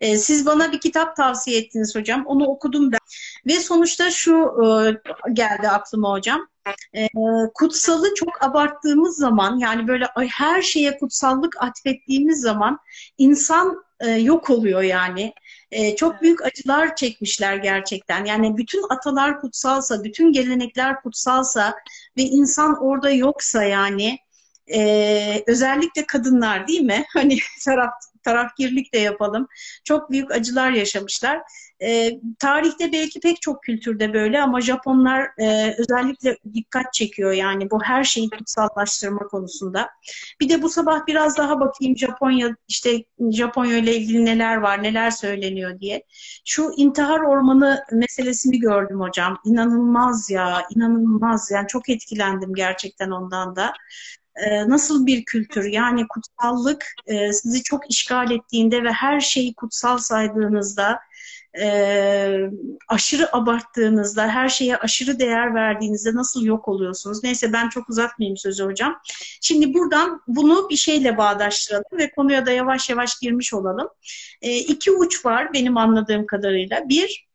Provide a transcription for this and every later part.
E, siz bana bir kitap tavsiye ettiniz hocam. Onu okudum ben. Ve sonuçta şu e, geldi aklıma hocam. E, kutsalı çok abarttığımız zaman yani böyle her şeye kutsallık atfettiğimiz zaman insan e, yok oluyor yani. E, çok büyük acılar çekmişler gerçekten. Yani bütün atalar kutsalsa, bütün gelenekler kutsalsa ve insan orada yoksa yani e, özellikle kadınlar değil mi? Hani taraf tarafgirlik de yapalım. Çok büyük acılar yaşamışlar. E, tarihte belki pek çok kültürde böyle ama Japonlar e, özellikle dikkat çekiyor yani bu her şeyi kutsallaştırma konusunda. Bir de bu sabah biraz daha bakayım Japonya işte Japonya ile ilgili neler var, neler söyleniyor diye. Şu intihar ormanı meselesini gördüm hocam. İnanılmaz ya, inanılmaz. Yani çok etkilendim gerçekten ondan da e, nasıl bir kültür yani kutsallık e, sizi çok işgal ettiğinde ve her şeyi kutsal saydığınızda e, aşırı abarttığınızda her şeye aşırı değer verdiğinizde nasıl yok oluyorsunuz? Neyse ben çok uzatmayayım sözü hocam. Şimdi buradan bunu bir şeyle bağdaştıralım ve konuya da yavaş yavaş girmiş olalım. E, iki uç var benim anladığım kadarıyla. Bir,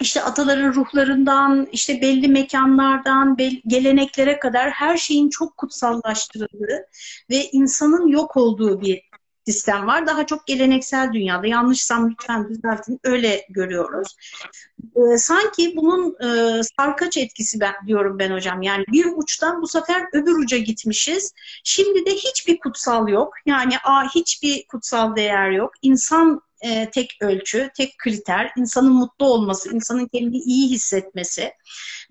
işte ataların ruhlarından, işte belli mekanlardan, geleneklere kadar her şeyin çok kutsallaştırıldığı ve insanın yok olduğu bir sistem var. Daha çok geleneksel dünyada. Yanlışsam lütfen düzeltin. Öyle görüyoruz. Ee, sanki bunun e, sarkaç etkisi ben, diyorum ben hocam. Yani bir uçtan bu sefer öbür uca gitmişiz. Şimdi de hiçbir kutsal yok. Yani a, hiçbir kutsal değer yok. İnsan e, tek ölçü, tek kriter, insanın mutlu olması, insanın kendini iyi hissetmesi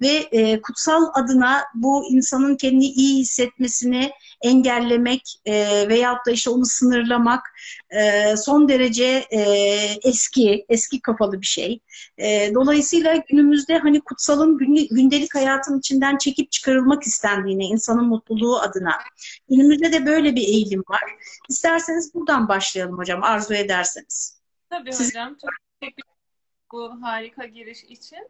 ve e, kutsal adına bu insanın kendini iyi hissetmesini engellemek e, veyahut da işte onu sınırlamak e, son derece e, eski, eski kafalı bir şey. E, dolayısıyla günümüzde hani kutsalın gündelik hayatın içinden çekip çıkarılmak istendiğine, insanın mutluluğu adına. Günümüzde de böyle bir eğilim var. İsterseniz buradan başlayalım hocam, arzu ederseniz. Tabii Siz... hocam. Çok teşekkür bu harika giriş için.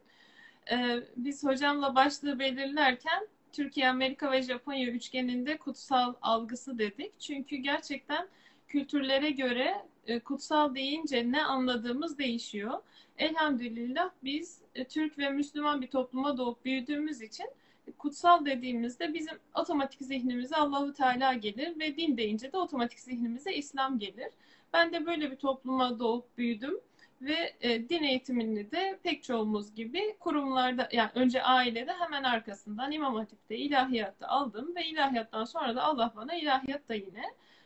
Ee, biz hocamla başlığı belirlerken Türkiye, Amerika ve Japonya üçgeninde kutsal algısı dedik. Çünkü gerçekten kültürlere göre e, kutsal deyince ne anladığımız değişiyor. Elhamdülillah biz e, Türk ve Müslüman bir topluma doğup büyüdüğümüz için kutsal dediğimizde bizim otomatik zihnimize Allahu Teala gelir ve din deyince de otomatik zihnimize İslam gelir. Ben de böyle bir topluma doğup büyüdüm ve e, din eğitimini de pek çoğumuz gibi kurumlarda yani önce ailede hemen arkasından İmam Hatip'te ilahiyatta aldım ve ilahiyattan sonra da Allah bana ilahiyatta yine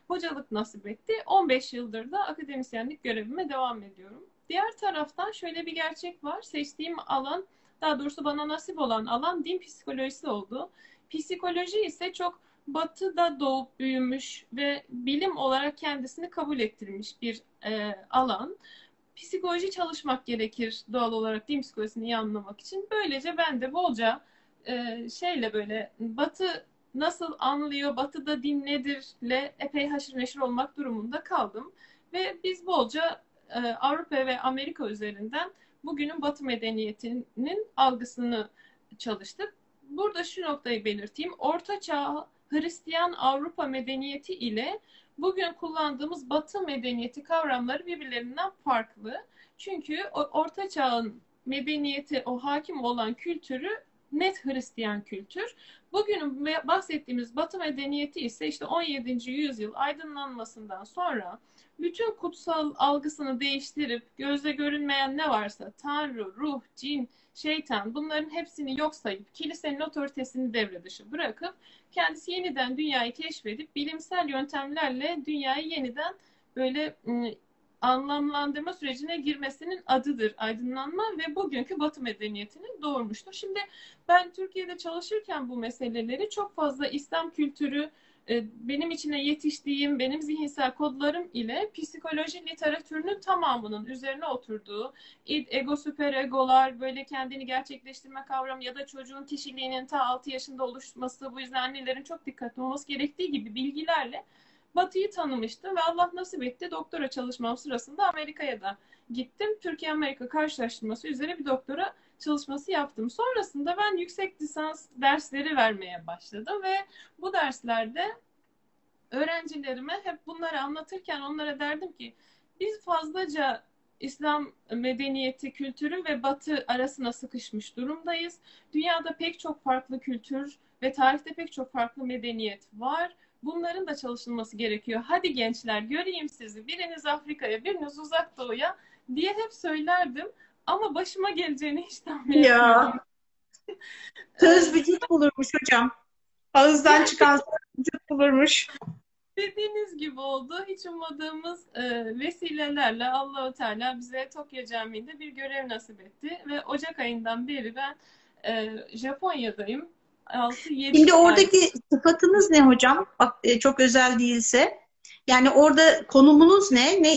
hocalık nasip etti. 15 yıldır da akademisyenlik görevime devam ediyorum. Diğer taraftan şöyle bir gerçek var. Seçtiğim alan daha doğrusu bana nasip olan alan din psikolojisi oldu. Psikoloji ise çok batıda doğup büyümüş ve bilim olarak kendisini kabul ettirmiş bir e, alan. Psikoloji çalışmak gerekir doğal olarak din psikolojisini iyi anlamak için. Böylece ben de bolca e, şeyle böyle batı nasıl anlıyor, batıda din nedirle epey haşır neşir olmak durumunda kaldım. Ve biz bolca e, Avrupa ve Amerika üzerinden bugünün batı medeniyetinin algısını çalıştık. Burada şu noktayı belirteyim. Orta Çağ Hristiyan Avrupa medeniyeti ile bugün kullandığımız Batı medeniyeti kavramları birbirlerinden farklı. Çünkü Orta Çağ'ın medeniyeti, o hakim olan kültürü net Hristiyan kültür. Bugün bahsettiğimiz Batı medeniyeti ise işte 17. yüzyıl aydınlanmasından sonra bütün kutsal algısını değiştirip gözle görünmeyen ne varsa Tanrı, ruh, cin, şeytan bunların hepsini yok sayıp kilisenin otoritesini devre dışı bırakıp kendisi yeniden dünyayı keşfedip bilimsel yöntemlerle dünyayı yeniden böyle ıı, anlamlandırma sürecine girmesinin adıdır aydınlanma ve bugünkü Batı medeniyetini doğurmuştur. Şimdi ben Türkiye'de çalışırken bu meseleleri çok fazla İslam kültürü e, benim içine yetiştiğim, benim zihinsel kodlarım ile psikoloji literatürünün tamamının üzerine oturduğu id, ego, süper egolar, böyle kendini gerçekleştirme kavramı ya da çocuğun kişiliğinin ta 6 yaşında oluşması, bu yüzden annelerin çok dikkatli olması gerektiği gibi bilgilerle Batı'yı tanımıştım ve Allah nasip etti doktora çalışmam sırasında Amerika'ya da gittim. Türkiye-Amerika karşılaştırması üzere bir doktora çalışması yaptım. Sonrasında ben yüksek lisans dersleri vermeye başladım ve bu derslerde öğrencilerime hep bunları anlatırken onlara derdim ki biz fazlaca İslam medeniyeti, kültürü ve Batı arasına sıkışmış durumdayız. Dünyada pek çok farklı kültür ve tarihte pek çok farklı medeniyet var. Bunların da çalışılması gerekiyor. Hadi gençler göreyim sizi. Biriniz Afrika'ya, biriniz Uzak Doğu'ya diye hep söylerdim. Ama başıma geleceğini hiç tahmin etmiyorum. Söz vücut bulurmuş hocam. Ağızdan çıkan söz vücut bulurmuş. Dediğiniz gibi oldu. Hiç ummadığımız e, vesilelerle Allahu Teala bize Tokyo Camii'nde bir görev nasip etti ve Ocak ayından beri ben e, Japonya'dayım. 6-7 Şimdi oradaki ay. sıfatınız ne hocam? Bak e, çok özel değilse. Yani orada konumunuz ne? Ne?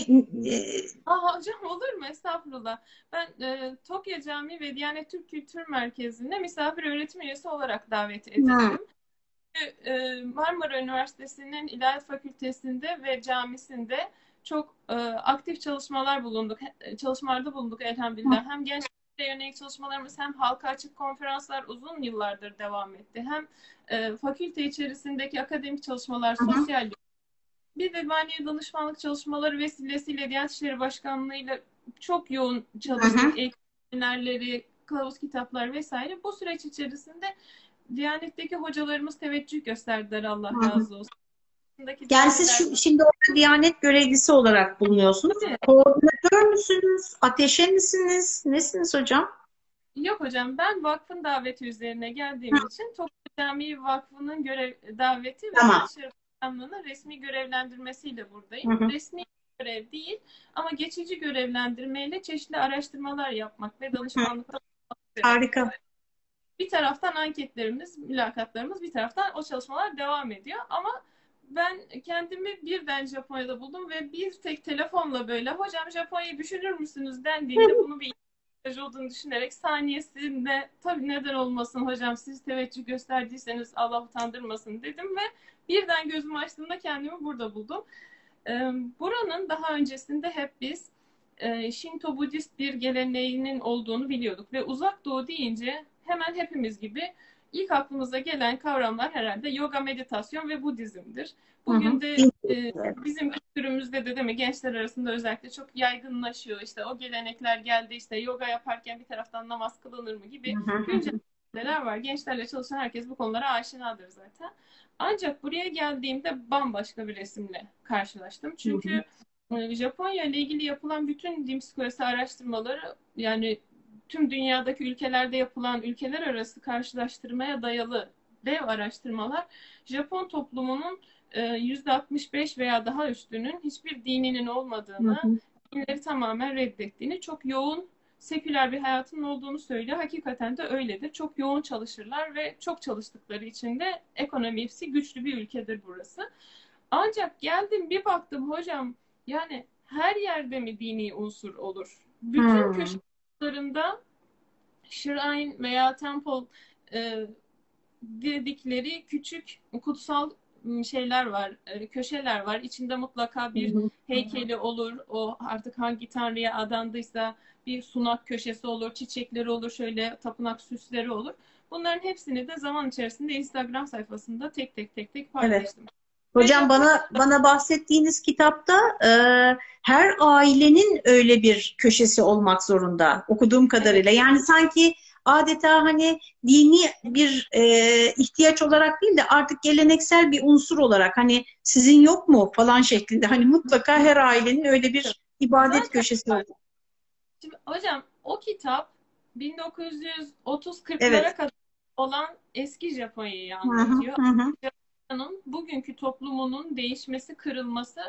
E... Aa, hocam olur mu? Estağfurullah. Ben e, Tokyo Camii ve Diyanet Türk Kültür Merkezi'nde misafir öğretim üyesi olarak davet edildim. Hmm. E, Marmara Üniversitesi'nin İlahiyat Fakültesi'nde ve camisinde çok e, aktif çalışmalar bulunduk. Çalışmalarda bulunduk elhamdülillah. Hem gençlere yönelik çalışmalarımız hem halka açık konferanslar uzun yıllardır devam etti. Hem e, fakülte içerisindeki akademik çalışmalar, sosyal bir de mali danışmanlık çalışmaları vesilesiyle Diyanet İşleri Başkanlığı ile çok yoğun çalıştık. Eğitimlerleri, kılavuz kitaplar vesaire. Bu süreç içerisinde Diyanet'teki hocalarımız teveccüh gösterdiler Allah razı olsun. Yani siz şu, şimdi orada Diyanet görevlisi olarak bulunuyorsunuz. Evet. Koordinatör müsünüz? Ateşe misiniz? Nesiniz hocam? Yok hocam ben vakfın daveti üzerine geldiğim Hı. için Toplu Camii Vakfı'nın görev daveti tamam. ve Bakanlığı'nın resmi görevlendirmesiyle buradayım. Hı hı. Resmi görev değil ama geçici görevlendirmeyle çeşitli araştırmalar yapmak ve danışmanlık Harika bir taraftan anketlerimiz, mülakatlarımız, bir taraftan o çalışmalar devam ediyor. Ama ben kendimi birden Japonya'da buldum ve bir tek telefonla böyle hocam Japonya'yı düşünür müsünüz? dendiğinde bunu bir ihtiyaç olduğunu düşünerek saniyesinde tabii neden olmasın hocam siz teveccüh gösterdiyseniz Allah utandırmasın. dedim ve birden gözümü açtığımda kendimi burada buldum. Buranın daha öncesinde hep biz Shinto Budist bir geleneğinin olduğunu biliyorduk ve uzak doğu deyince hemen hepimiz gibi ilk aklımıza gelen kavramlar herhalde yoga, meditasyon ve Budizm'dir. Bugün de e, bizim kültürümüzde de değil mi gençler arasında özellikle çok yaygınlaşıyor. İşte o gelenekler geldi işte yoga yaparken bir taraftan namaz kılınır mı gibi güncellemeler var. Gençlerle çalışan herkes bu konulara aşinadır zaten. Ancak buraya geldiğimde bambaşka bir resimle karşılaştım. Çünkü e, Japonya ile ilgili yapılan bütün din psikolojisi araştırmaları yani tüm dünyadaki ülkelerde yapılan ülkeler arası karşılaştırmaya dayalı dev araştırmalar Japon toplumunun %65 e, veya daha üstünün hiçbir dininin olmadığını, dinleri tamamen reddettiğini, çok yoğun seküler bir hayatının olduğunu söylüyor. Hakikaten de öyledir. Çok yoğun çalışırlar ve çok çalıştıkları için de ekonomisi güçlü bir ülkedir burası. Ancak geldim bir baktım hocam yani her yerde mi dini unsur olur? Bütün hmm. köşe kitaplarında shrine veya temple e, dedikleri küçük kutsal şeyler var, e, köşeler var. İçinde mutlaka bir heykeli olur. O artık hangi tanrıya adandıysa bir sunak köşesi olur, çiçekleri olur, şöyle tapınak süsleri olur. Bunların hepsini de zaman içerisinde Instagram sayfasında tek tek tek tek paylaştım. Evet. Hocam bana bana bahsettiğiniz kitapta e, her ailenin öyle bir köşesi olmak zorunda okuduğum kadarıyla. Yani sanki adeta hani dini bir e, ihtiyaç olarak değil de artık geleneksel bir unsur olarak hani sizin yok mu falan şeklinde hani mutlaka her ailenin öyle bir ibadet köşesi oldu. Şimdi hocam o kitap 1930-40'lara evet. kadar olan eski Japonya'yı anlatıyor. Hı hı hı. Japonya'nın bugünkü toplumunun değişmesi, kırılması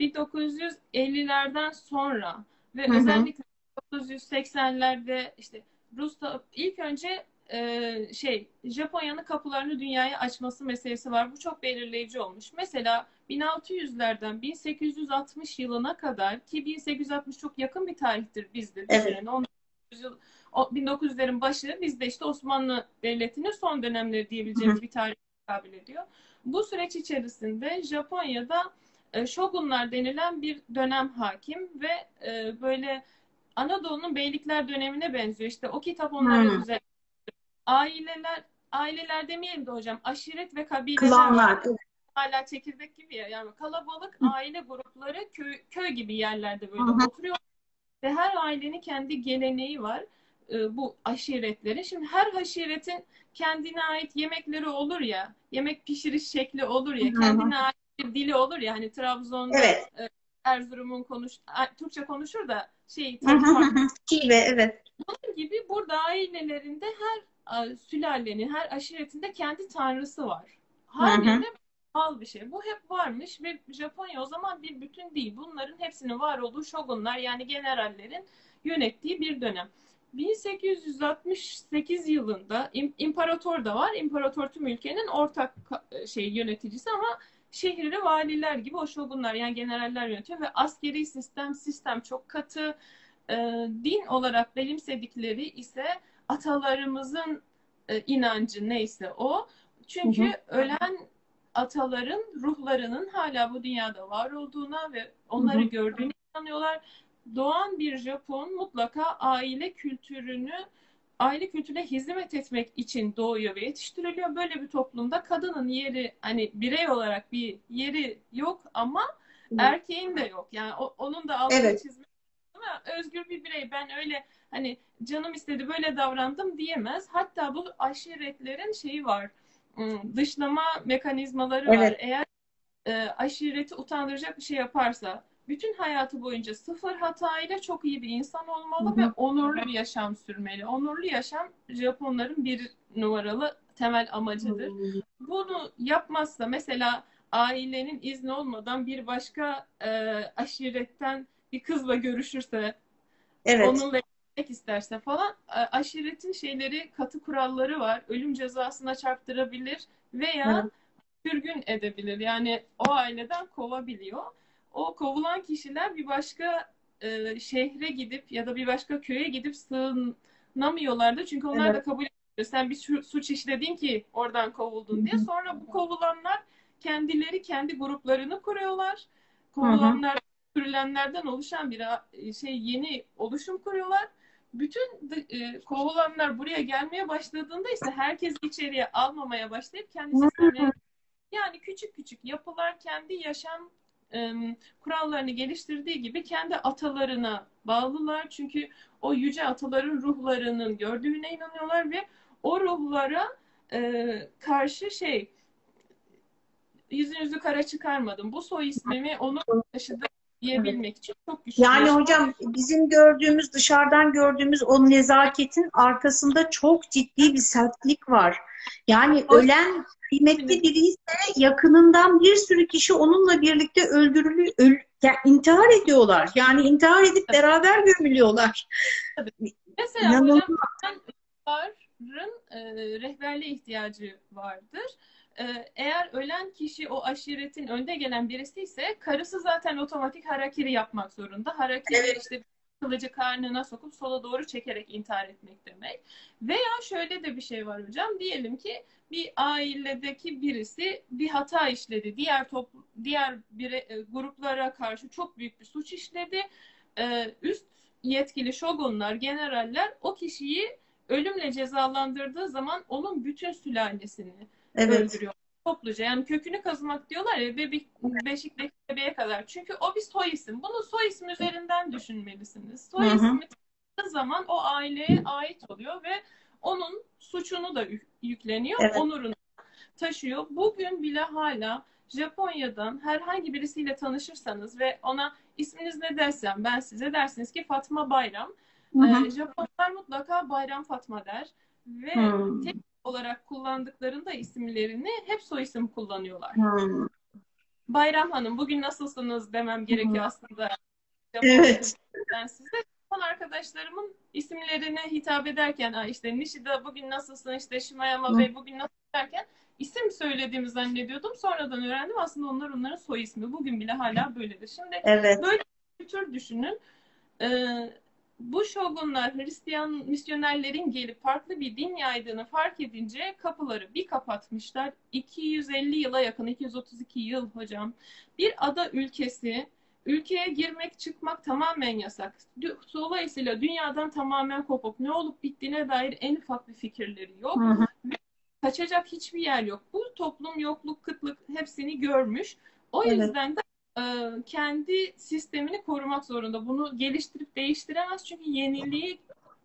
1950'lerden sonra ve hı hı. özellikle 1980'lerde işte Rus'ta ilk önce e, şey Japonya'nın kapılarını dünyaya açması meselesi var. Bu çok belirleyici olmuş. Mesela 1600'lerden 1860 yılına kadar ki 1860 çok yakın bir tarihtir bizde. Evet. 1900'lerin başı bizde işte Osmanlı Devleti'nin son dönemleri diyebileceğimiz bir tarih kabul ediyor. Bu süreç içerisinde Japonya'da e, shogunlar denilen bir dönem hakim ve e, böyle Anadolu'nun beylikler dönemine benziyor. İşte o kitap onların hmm. üzerinde. Aileler, aileler demeyelim de hocam aşiret ve kabileler. Klanlar. Hala çekirdek gibi ya. Yani kalabalık Hı. aile grupları köy, köy gibi yerlerde böyle Hı. oturuyor. ve her ailenin kendi geleneği var e, bu aşiretlerin. Şimdi her aşiretin kendine ait yemekleri olur ya, yemek pişiriş şekli olur ya, kendine ait bir dili olur ya. Hani Trabzon'da Evet. e, Erzurum'un konuş Türkçe konuşur da şey. Şive, evet. Bunun gibi burada ailelerinde her sülalenin, her aşiretinde kendi tanrısı var. Haliyle doğal bir şey. Bu hep varmış ve Japonya o zaman bir bütün değil. Bunların hepsinin var olduğu shogunlar yani generallerin yönettiği bir dönem. 1868 yılında im- imparator da var. İmparator tüm ülkenin ortak şey yöneticisi ama şehirli valiler gibi o shogunlar yani generaller yönetiyor ve askeri sistem sistem çok katı. Ee, din olarak benimsedikleri ise atalarımızın e, inancı neyse o. Çünkü Hı hı. ölen ataların ruhlarının hala bu dünyada var olduğuna ve onları Hı hı. gördüğüne inanıyorlar. Doğan bir Japon mutlaka aile kültürünü aile kültürüne hizmet etmek için doğuyor ve yetiştiriliyor. Böyle bir toplumda kadının yeri hani birey olarak bir yeri yok ama erkeğin de yok. Yani o- onun da altını Evet. çizmek ama özgür bir birey. Ben öyle hani canım istedi böyle davrandım diyemez. Hatta bu aşiretlerin şeyi var. ım, Dışlama mekanizmaları var. Evet. Eğer e, aşireti utandıracak bir şey yaparsa bütün hayatı boyunca sıfır hatayla çok iyi bir insan olmalı ve onurlu bir yaşam sürmeli. Onurlu yaşam Japonların bir numaralı temel amacıdır. Bunu yapmazsa mesela ailenin izni olmadan bir başka e, aşiretten bir kızla görüşürse Evet. onunla evlenmek isterse falan e, aşiretin şeyleri katı kuralları var. Ölüm cezasına çarptırabilir veya sürgün edebilir. Yani o aileden kovabiliyor. O kovulan kişiler bir başka e, şehre gidip ya da bir başka köye gidip sığınamıyorlardı. Çünkü onlar Evet. da kabul ediyor. Sen bir su- suç işledin ki oradan kovuldun diye. Sonra bu kovulanlar kendileri kendi gruplarını kuruyorlar. Kovulanlar sürülenlerden oluşan bir şey yeni oluşum kuruyorlar. Bütün e, kovulanlar buraya gelmeye başladığında ise herkes içeriye almamaya başlayıp kendi sistemlerini yani küçük küçük yapılar kendi yaşam kurallarını geliştirdiği gibi kendi atalarına bağlılar. Çünkü o yüce ataların ruhlarının gördüğüne inanıyorlar ve o ruhlara e, karşı şey yüzünüzü kara çıkarmadım. Bu soy ismimi onu taşıdı diyebilmek için çok güçlü. Yani hocam bizim gördüğümüz, dışarıdan gördüğümüz o nezaketin arkasında çok ciddi bir sertlik var. Yani ölen kıymetli biri ise yakınından bir sürü kişi onunla birlikte öldürülüyor, öl, yani intihar ediyorlar. Yani intihar edip beraber gömülüyorlar. Mesela İnanılmaz. hocam ların e, rehberliğe ihtiyacı vardır. E, eğer ölen kişi o aşiretin önde gelen birisi ise karısı zaten otomatik harakiri yapmak zorunda. Harakiri Evet. işte kılıcı karnına sokup sola doğru çekerek intihar etmek demek. Veya şöyle de bir şey var hocam. Diyelim ki bir ailedeki birisi bir hata işledi. Diğer toplu, diğer bire, e, gruplara karşı çok büyük bir suç işledi. E, üst yetkili şogunlar, generaller o kişiyi ölümle cezalandırdığı zaman onun bütün sülalesini Evet. öldürüyor. Topluca yani kökünü kazımak diyorlar ya bebek, beşikteki bebeğe kadar. Çünkü o bir soy isim. Bunu soy isim üzerinden düşünmelisiniz. Soy Hı hı. ismi zaman o aileye ait oluyor ve onun suçunu da yük- yükleniyor, Evet. onurunu taşıyor. Bugün bile hala Japonya'dan herhangi birisiyle tanışırsanız ve ona isminiz ne dersem ben size dersiniz ki Fatma Bayram. Hı hı. Ee, Japonlar mutlaka Bayram Fatma der ve Hmm. tek olarak kullandıklarında isimlerini hep soy isim kullanıyorlar. Hmm. Bayram Hanım bugün nasılsınız demem gerekiyor aslında. Evet. Ben size Japon arkadaşlarımın isimlerine hitap ederken "Aa, işte Nishida bugün nasılsın işte Shimayama. Bey bugün nasıl derken isim söylediğimi zannediyordum. Sonradan öğrendim aslında onlar onların soy ismi. Bugün bile hala böyledir. Şimdi Evet. Böyle bir kültür düşünün. Ee, bu şogunlar Hristiyan misyonerlerin gelip farklı bir din yaydığını fark edince kapıları bir kapatmışlar. 250 yıla yakın, 232 yıl hocam. Bir ada ülkesi, ülkeye girmek çıkmak tamamen yasak. Dolayısıyla dünyadan tamamen kopuk. Ne olup bittiğine dair en ufak bir fikirleri yok. Hı hı. Kaçacak hiçbir yer yok. Bu toplum yokluk, kıtlık hepsini görmüş. O Evet. yüzden de kendi sistemini korumak zorunda. Bunu geliştirip değiştiremez çünkü yeniliği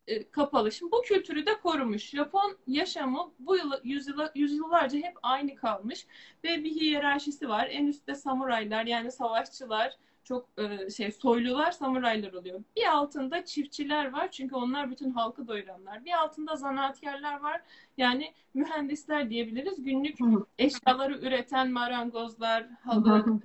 e, kapalı. Şimdi bu kültürü de korumuş. Japon yaşamı bu yıl, yüzyıla, yüzyıllarca hep aynı kalmış ve bir hiyerarşisi var. En üstte samuraylar yani savaşçılar, çok e, şey soylular, samuraylar oluyor. Bir altında çiftçiler var çünkü onlar bütün halkı doyuranlar. Bir altında zanaatkarlar var. Yani mühendisler diyebiliriz. Günlük eşyaları üreten marangozlar, halı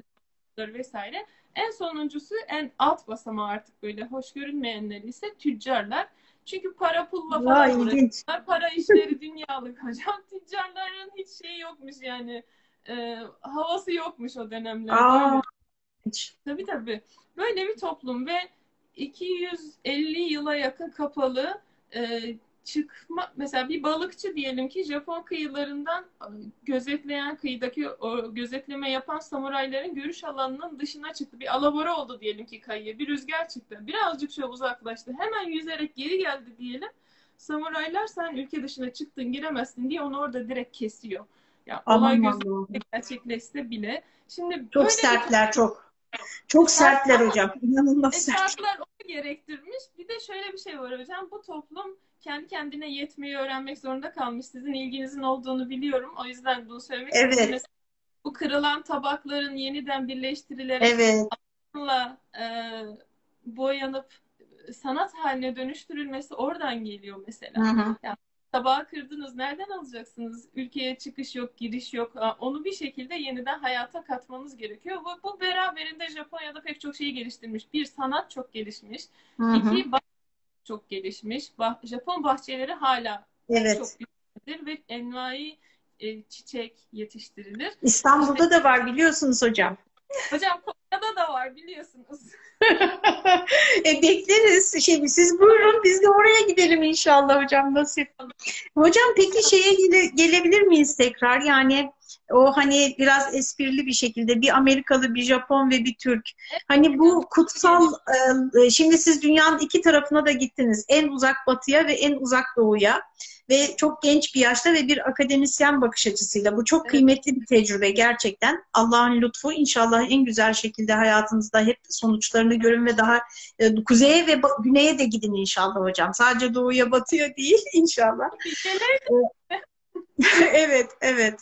vesaire. En sonuncusu en alt basamağı artık böyle hoş görünmeyenler ise tüccarlar. Çünkü para pulla falan uğraşıyorlar. Para işleri dünyalık hocam. Tüccarların hiç şeyi yokmuş yani. E, havası yokmuş o dönemlerde. Tabii tabii. Böyle bir toplum ve 250 yıla yakın kapalı e, çıkma mesela bir balıkçı diyelim ki Japon kıyılarından gözetleyen kıyıdaki o gözetleme yapan samurayların görüş alanının dışına çıktı. Bir alabora oldu diyelim ki kayıya. Bir rüzgar çıktı. Birazcık şöyle uzaklaştı. Hemen yüzerek geri geldi diyelim. Samuraylar sen ülke dışına çıktın giremezsin diye onu orada direkt kesiyor. Ya yani olay gözü gerçekleşse bile. Şimdi çok sertler bir... çok. Çok sertler hocam. İnanılmaz e, sert. Şartlar onu gerektirmiş. Bir de şöyle bir şey var hocam. Bu toplum kendi kendine yetmeyi öğrenmek zorunda kalmış. Sizin ilginizin olduğunu biliyorum. O yüzden bunu söylemek evet. istedim. Bu kırılan tabakların yeniden birleştirilerek evet. e, boyanıp sanat haline dönüştürülmesi oradan geliyor mesela. Hı hı. Yani tabağı kırdınız nereden alacaksınız? Ülkeye çıkış yok, giriş yok. Onu bir şekilde yeniden hayata katmanız gerekiyor. Bu, bu beraberinde Japonya'da pek çok şeyi geliştirmiş. Bir, sanat çok gelişmiş. Hı hı. İki, çok gelişmiş. Bah Japon bahçeleri hala evet. çok güzeldir ve envai e, çiçek yetiştirilir. İstanbul'da işte, da var biliyorsunuz hocam. Hocam Konya'da da var biliyorsunuz. e, bekleriz. Şey, siz buyurun biz de oraya gidelim inşallah hocam nasip. Hocam peki şeye gele, gelebilir miyiz tekrar? Yani o hani biraz esprili bir şekilde bir Amerikalı, bir Japon ve bir Türk. Hani bu kutsal e, şimdi siz dünyanın iki tarafına da gittiniz. En uzak batıya ve en uzak doğuya ve çok genç bir yaşta ve bir akademisyen bakış açısıyla. Bu çok kıymetli bir tecrübe gerçekten. Allah'ın lütfu inşallah en güzel şekilde hayatınızda hep sonuçlarını görün ve daha e, kuzeye ve güneye de gidin inşallah hocam. Sadece doğuya batıya değil inşallah. evet, evet.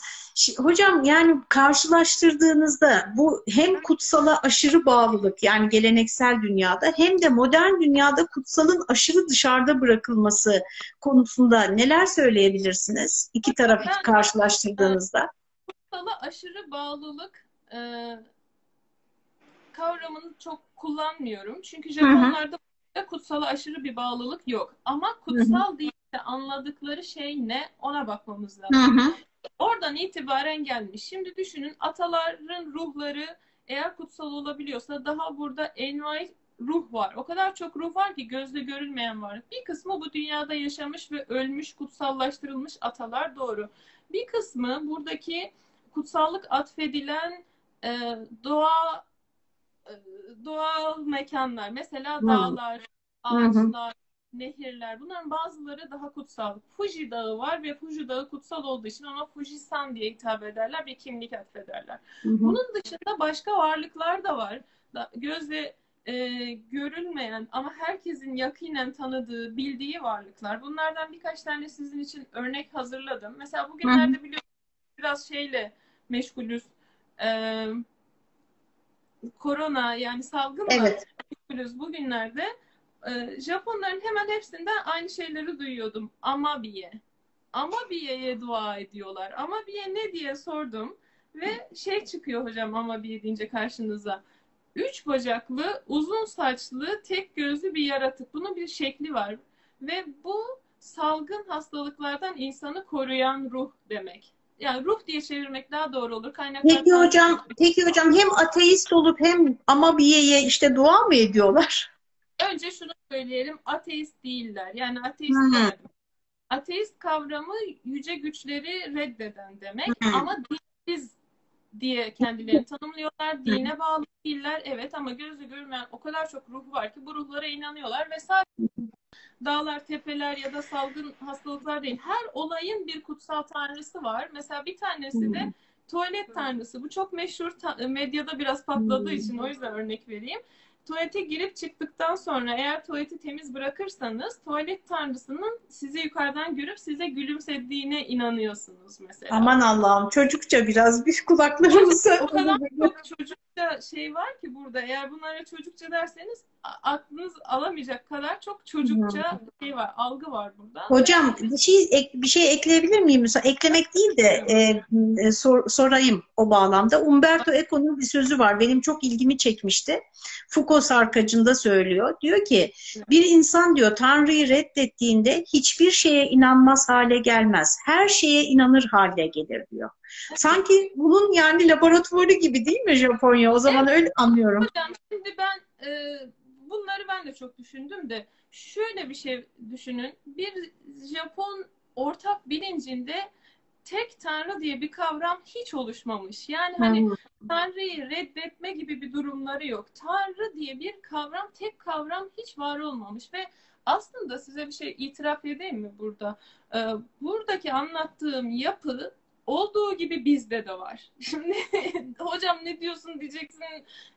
Hocam yani karşılaştırdığınızda bu hem kutsala aşırı bağlılık yani geleneksel dünyada hem de modern dünyada kutsalın aşırı dışarıda bırakılması konusunda neler söyleyebilirsiniz? İki tarafı ben, karşılaştırdığınızda. Kutsala aşırı bağlılık e, kavramını çok kullanmıyorum. Çünkü Japonlarda Hı-hı. kutsala aşırı bir bağlılık yok. Ama kutsal Hı-hı. değil de anladıkları şey ne ona bakmamız lazım. Hı-hı. Oradan itibaren gelmiş. Şimdi düşünün ataların ruhları eğer kutsal olabiliyorsa daha burada envai ruh var. O kadar çok ruh var ki gözle görülmeyen var. Bir kısmı bu dünyada yaşamış ve ölmüş, kutsallaştırılmış atalar doğru. Bir kısmı buradaki kutsallık atfedilen e, doğa e, doğal mekanlar. Mesela dağlar, ağaçlar, nehirler bunların bazıları daha kutsal. Fuji Dağı var ve Fuji Dağı kutsal olduğu için ona Fujisan diye hitap ederler bir kimlik atfederler. Hı hı. Bunun dışında başka varlıklar da var. Gözle e, görülmeyen ama herkesin yakinen tanıdığı, bildiği varlıklar. Bunlardan birkaç tane sizin için örnek hazırladım. Mesela bugünlerde biliyorsunuz biraz şeyle meşgulüz. E, korona yani salgınla evet. meşgulüz bugünlerde e, Japonların hemen hepsinden aynı şeyleri duyuyordum. Amabiye. Amabiye'ye dua ediyorlar. Amabiye ne diye sordum. Ve şey çıkıyor hocam Amabiye deyince karşınıza. Üç bacaklı, uzun saçlı, tek gözlü bir yaratık. Bunun bir şekli var. Ve bu salgın hastalıklardan insanı koruyan ruh demek. Yani ruh diye çevirmek daha doğru olur. Kaynaklar peki hocam, peki hocam hem ateist olup hem Amabiye'ye işte dua mı ediyorlar? Önce şunu söyleyelim. Ateist değiller. Yani ateist. Ateist kavramı yüce güçleri reddeden demek. Hı-hı. Ama dinsiz diye kendilerini tanımlıyorlar. Dine bağlı değiller. Evet ama gözü görmeyen o kadar çok ruh var ki bu ruhlara inanıyorlar ve sadece dağlar, tepeler ya da salgın hastalıklar değil. Her olayın bir kutsal tanrısı var. Mesela bir tanesi de tuvalet tanrısı. Bu çok meşhur medyada biraz patladığı için o yüzden örnek vereyim tuvalete girip çıktıktan sonra eğer tuvaleti temiz bırakırsanız tuvalet tanrısının sizi yukarıdan görüp size gülümsediğine inanıyorsunuz mesela. Aman Allah'ım çocukça biraz bir kulaklarımızı. o kadar çok çocukça şey var ki burada eğer bunlara çocukça derseniz aklınız alamayacak kadar çok çocukça şey var, algı var burada. Hocam bir şey bir şey ekleyebilir miyim? Eklemek değil de e, e, sor, sorayım o bağlamda. Umberto Eco'nun bir sözü var. Benim çok ilgimi çekmişti. Foucault sarkacında söylüyor. Diyor ki bir insan diyor Tanrı'yı reddettiğinde hiçbir şeye inanmaz hale gelmez. Her şeye inanır hale gelir diyor. Sanki bunun yani laboratuvarı gibi değil mi Japonya? O zaman evet. öyle anlıyorum. Hocam şimdi ben e, bunları ben de çok düşündüm de şöyle bir şey düşünün. Bir Japon ortak bilincinde tek tanrı diye bir kavram hiç oluşmamış. Yani hani hmm. tanrıyı reddetme gibi bir durumları yok. Tanrı diye bir kavram, tek kavram hiç var olmamış ve aslında size bir şey itiraf edeyim mi burada? Ee, buradaki anlattığım yapı olduğu gibi bizde de var. Şimdi hocam ne diyorsun diyeceksin.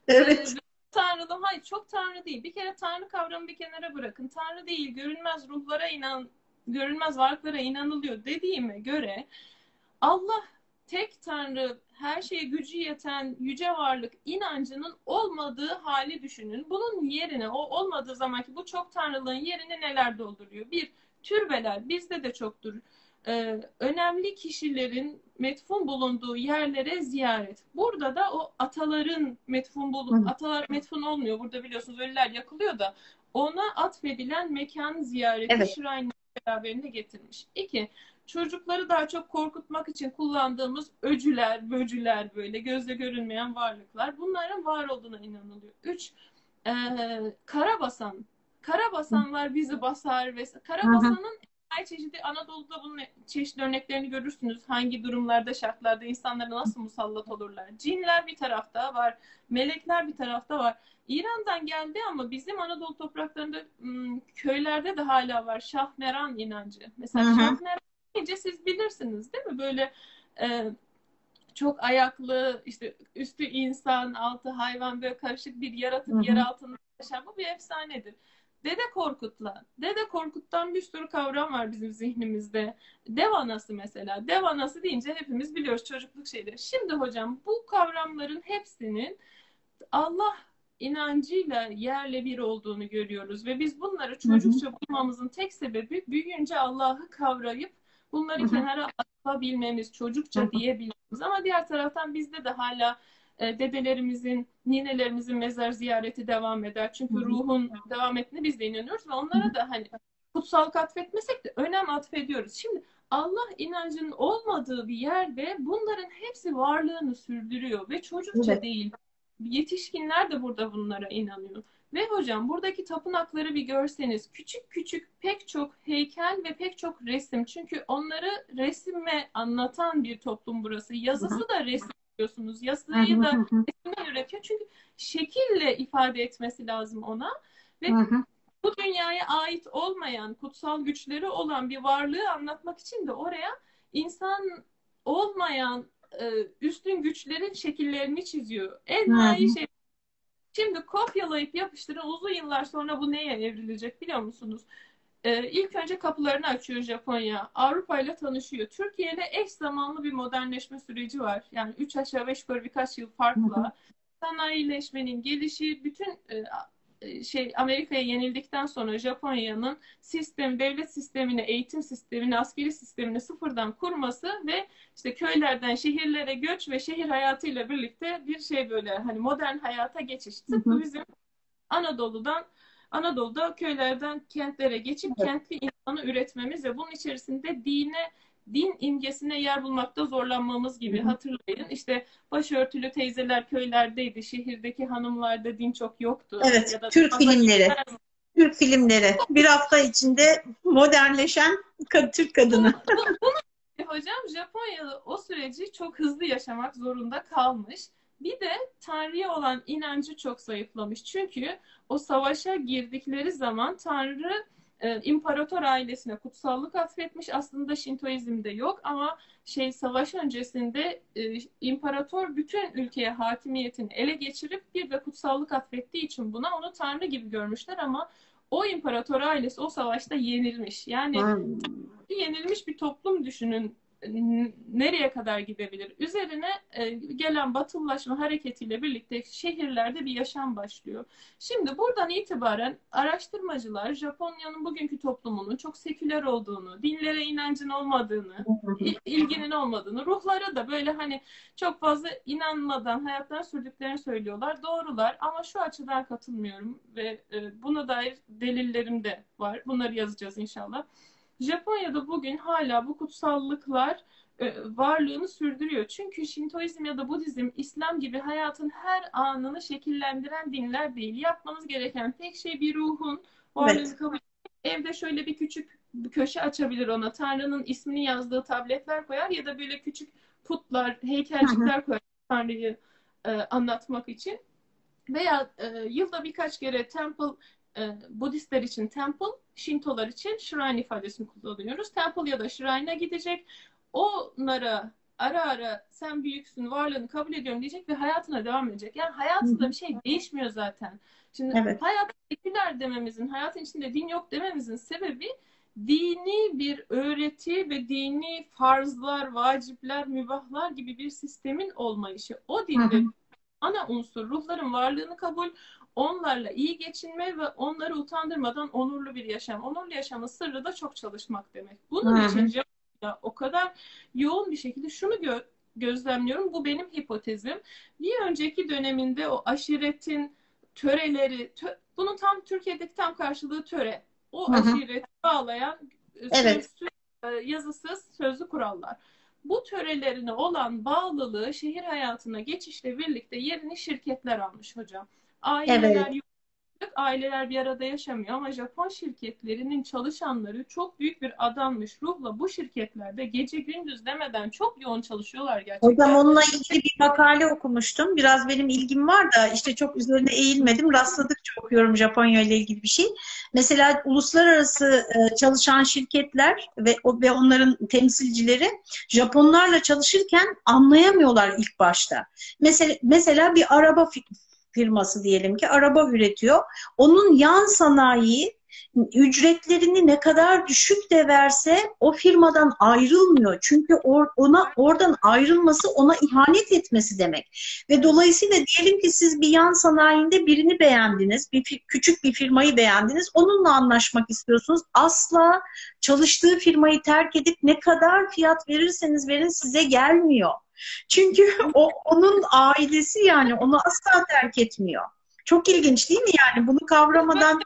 Evet. Tanrılı. Hayır çok tanrı değil. Bir kere tanrı kavramı bir kenara bırakın. Tanrı değil, görünmez ruhlara inan, görünmez varlıklara inanılıyor dediğime göre Allah tek tanrı, her şeye gücü yeten yüce varlık inancının olmadığı hali düşünün. Bunun yerine, o olmadığı zamanki bu çok tanrılığın yerine neler dolduruyor? Bir, türbeler bizde de çoktur. Ee, önemli kişilerin metfun bulunduğu yerlere ziyaret. Burada da o ataların metfun bulun, atalar metfun olmuyor. Burada biliyorsunuz ölüler yakılıyor da ona atfedilen mekan ziyareti evet. Şirayn beraberinde getirmiş. İki, çocukları daha çok korkutmak için kullandığımız öcüler, böcüler böyle gözle görünmeyen varlıklar. Bunların var olduğuna inanılıyor. Üç, e, karabasan. Karabasanlar bizi basar ve karabasanın her çeşidi Anadolu'da bunun çeşitli örneklerini görürsünüz. Hangi durumlarda, şartlarda insanlara nasıl musallat olurlar. Cinler bir tarafta var, melekler bir tarafta var. İran'dan geldi ama bizim Anadolu topraklarında köylerde de hala var. Şahmeran inancı. Mesela. Şahmeran deyince siz bilirsiniz değil mi? Böyle e, çok ayaklı, işte üstü insan, altı hayvan böyle karışık bir yaratık hı hı. yer altında yaşayan bu bir efsanedir. Dede Korkut'la. Dede Korkut'tan bir sürü kavram var bizim zihnimizde. Dev anası mesela. Dev anası deyince hepimiz biliyoruz çocukluk şeyleri. Şimdi hocam bu kavramların hepsinin Allah inancıyla yerle bir olduğunu görüyoruz ve biz bunları çocukça bulmamızın tek sebebi büyüyünce Allah'ı kavrayıp bunları kenara atabilmemiz, çocukça diyebilmemiz. Ama diğer taraftan bizde de hala dedelerimizin, ninelerimizin mezar ziyareti devam eder. Çünkü ruhun devam ettiğine biz de inanıyoruz ve onlara da hani kutsal atfetmesek de önem atfediyoruz. Şimdi Allah inancının olmadığı bir yerde bunların hepsi varlığını sürdürüyor ve çocukça evet. değil. Yetişkinler de burada bunlara inanıyor. Ve hocam buradaki tapınakları bir görseniz küçük küçük pek çok heykel ve pek çok resim. Çünkü onları resime anlatan bir toplum burası. Yazısı da resim yapıyorsunuz. Yazıyı da resimden üretiyor. Çünkü şekille ifade etmesi lazım ona. Ve bu dünyaya ait olmayan, kutsal güçleri olan bir varlığı anlatmak için de oraya insan olmayan e, üstün güçlerin şekillerini çiziyor. En iyi şey. Şimdi kopyalayıp yapıştırın uzun yıllar sonra bu neye evrilecek biliyor musunuz? Ee, ilk önce kapılarını açıyor Japonya. Avrupa ile tanışıyor. Türkiye ile eş zamanlı bir modernleşme süreci var. Yani üç aşağı beş yukarı birkaç yıl farkla. Sanayileşmenin gelişi, bütün e, e, şey Amerika'ya yenildikten sonra Japonya'nın sistem, devlet sistemini, eğitim sistemini, askeri sistemini sıfırdan kurması ve işte köylerden şehirlere göç ve şehir hayatıyla birlikte bir şey böyle hani modern hayata geçiş. Tıpkı bizim Anadolu'dan Anadolu'da köylerden kentlere geçip evet. kentli insanı üretmemiz ve bunun içerisinde dine din imgesine yer bulmakta zorlanmamız gibi hatırlayın. İşte başörtülü teyzeler köylerdeydi. Şehirdeki hanımlarda din çok yoktu. Evet. Ya da Türk filmleri. Türk filmleri. Bir hafta içinde modernleşen Türk kadını. Bunu, hocam Japonya o süreci çok hızlı yaşamak zorunda kalmış. Bir de Tanrı'ya olan inancı çok zayıflamış. Çünkü o savaşa girdikleri zaman Tanrı e, imparator ailesine kutsallık atfetmiş. Aslında Şintoizm'de yok ama şey savaş öncesinde e, imparator bütün ülkeye hakimiyetini ele geçirip bir de kutsallık atfettiği için buna onu tanrı gibi görmüşler ama o imparator ailesi o savaşta yenilmiş. Yani hmm. yenilmiş bir toplum düşünün nereye kadar gidebilir? Üzerine e, gelen batılılaşma hareketiyle birlikte şehirlerde bir yaşam başlıyor. Şimdi buradan itibaren araştırmacılar Japonya'nın bugünkü toplumunun çok seküler olduğunu, dinlere inancın olmadığını, ilginin olmadığını, ruhlara da böyle hani çok fazla inanmadan hayatlarını sürdüklerini söylüyorlar. Doğrular ama şu açıdan katılmıyorum ve e, buna dair delillerim de var. Bunları yazacağız inşallah. Japonya'da bugün hala bu kutsallıklar e, varlığını sürdürüyor. Çünkü Şintoizm ya da Budizm, İslam gibi hayatın her anını şekillendiren dinler değil. Yapmanız gereken tek şey bir ruhun varlığını evet. kabul Evde şöyle bir küçük bir köşe açabilir ona. Tanrı'nın ismini yazdığı tabletler koyar ya da böyle küçük putlar, heykelcikler koyar Tanrı'yı e, anlatmak için. Veya e, yılda birkaç kere temple e, Budistler için temple, Shintolar için shrine ifadesini kullanıyoruz. Temple ya da shrine'a gidecek. Onlara ara ara sen büyüksün, varlığını kabul ediyorum diyecek ve hayatına devam edecek. Yani hayatında bir şey değişmiyor zaten. Şimdi evet. hayat seküler dememizin, hayatın içinde din yok dememizin sebebi dini bir öğreti ve dini farzlar, vacipler, mübahlar gibi bir sistemin olmayışı. O dinde ana unsur ruhların varlığını kabul, onlarla iyi geçinme ve onları utandırmadan onurlu bir yaşam. Onurlu yaşamın sırrı da çok çalışmak demek. Bunun Hı-hı. için o kadar yoğun bir şekilde şunu gö- gözlemliyorum. Bu benim hipotezim. Bir önceki döneminde o aşiretin töreleri, tö- bunun tam Türkiye'deki tam karşılığı töre. O Hı-hı. aşireti bağlayan e, evet. sözsüz, e, yazısız sözlü kurallar. Bu törelerine olan bağlılığı şehir hayatına geçişle birlikte yerini şirketler almış hocam. Aileler evet. aileler bir arada yaşamıyor ama Japon şirketlerinin çalışanları çok büyük bir adanmış ruhla bu şirketlerde gece gündüz demeden çok yoğun çalışıyorlar gerçekten. Hocam onunla ilgili bir makale okumuştum. Biraz benim ilgim var da işte çok üzerine eğilmedim. Rastladıkça okuyorum Japonya ile ilgili bir şey. Mesela uluslararası e, çalışan şirketler ve ve onların temsilcileri Japonlarla çalışırken anlayamıyorlar ilk başta. Mesela mesela bir araba firması diyelim ki araba üretiyor. Onun yan sanayi ücretlerini ne kadar düşük de verse o firmadan ayrılmıyor. Çünkü or, ona oradan ayrılması ona ihanet etmesi demek. Ve dolayısıyla diyelim ki siz bir yan sanayinde birini beğendiniz, bir küçük bir firmayı beğendiniz, onunla anlaşmak istiyorsunuz. Asla çalıştığı firmayı terk edip ne kadar fiyat verirseniz verin size gelmiyor. Çünkü o onun ailesi yani onu asla terk etmiyor. Çok ilginç değil mi yani bunu kavramadan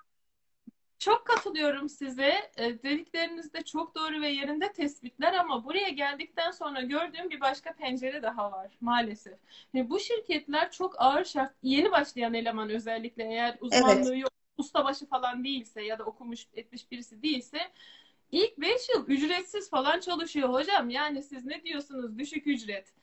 çok katılıyorum size. E, dediklerinizde çok doğru ve yerinde tespitler ama buraya geldikten sonra gördüğüm bir başka pencere daha var maalesef. Ve bu şirketler çok ağır şart, yeni başlayan eleman özellikle eğer uzmanlığı evet. yok, ustabaşı falan değilse ya da okumuş etmiş birisi değilse ilk 5 yıl ücretsiz falan çalışıyor hocam. Yani siz ne diyorsunuz düşük ücret?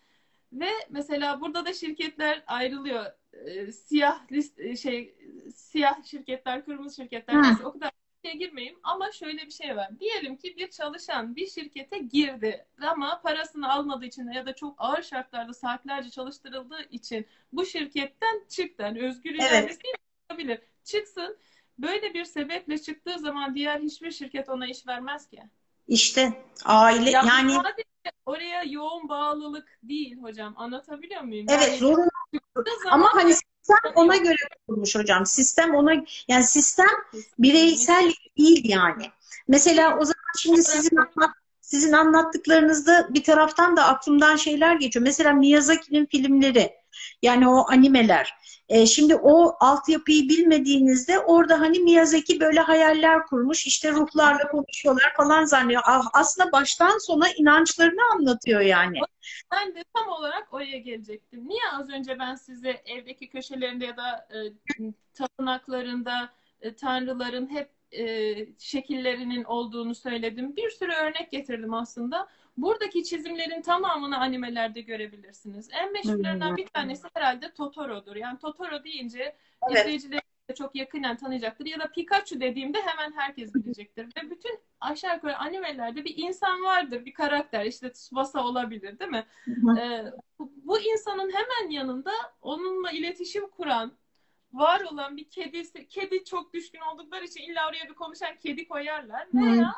Ve mesela burada da şirketler ayrılıyor. E, siyah list e, şey siyah şirketler, kırmızı şirketler neyse o kadar şeye girmeyeyim ama şöyle bir şey var. Diyelim ki bir çalışan bir şirkete girdi ama parasını almadığı için ya da çok ağır şartlarda saatlerce çalıştırıldığı için bu şirketten çıktı. Yani özgür iradesi evet. olabilir. Çıksın. Böyle bir sebeple çıktığı zaman diğer hiçbir şirket ona iş vermez ki. İşte aile ya yani sadece oraya yoğun bağlılık değil hocam. Anlatabiliyor muyum? Evet yani, zorunlu. Ama hani sistem ona göre kurulmuş hocam. Sistem ona yani sistem bireysel değil yani. Mesela o zaman şimdi sizin anlat, sizin anlattıklarınızda bir taraftan da aklımdan şeyler geçiyor. Mesela Miyazaki'nin filmleri yani o animeler. E, şimdi o altyapıyı bilmediğinizde orada hani Miyazaki böyle hayaller kurmuş. işte ruhlarla konuşuyorlar falan zannediyor. Aslında baştan sona inançlarını anlatıyor yani. Ben de tam olarak oraya gelecektim. Niye az önce ben size evdeki köşelerinde ya da e, tapınaklarında e, tanrıların hep e, şekillerinin olduğunu söyledim. Bir sürü örnek getirdim aslında. Buradaki çizimlerin tamamını animelerde görebilirsiniz. En meşhurlarından bir tanesi herhalde Totoro'dur. Yani Totoro deyince evet. izleyicilerin çok yakından tanıyacaktır. Ya da Pikachu dediğimde hemen herkes bilecektir. Ve bütün aşağı yukarı animelerde bir insan vardır, bir karakter. İşte Tsubasa olabilir değil mi? Ee, bu, bu insanın hemen yanında onunla iletişim kuran, var olan bir kedisi, kedi çok düşkün oldukları için illa oraya bir konuşan kedi koyarlar. Veya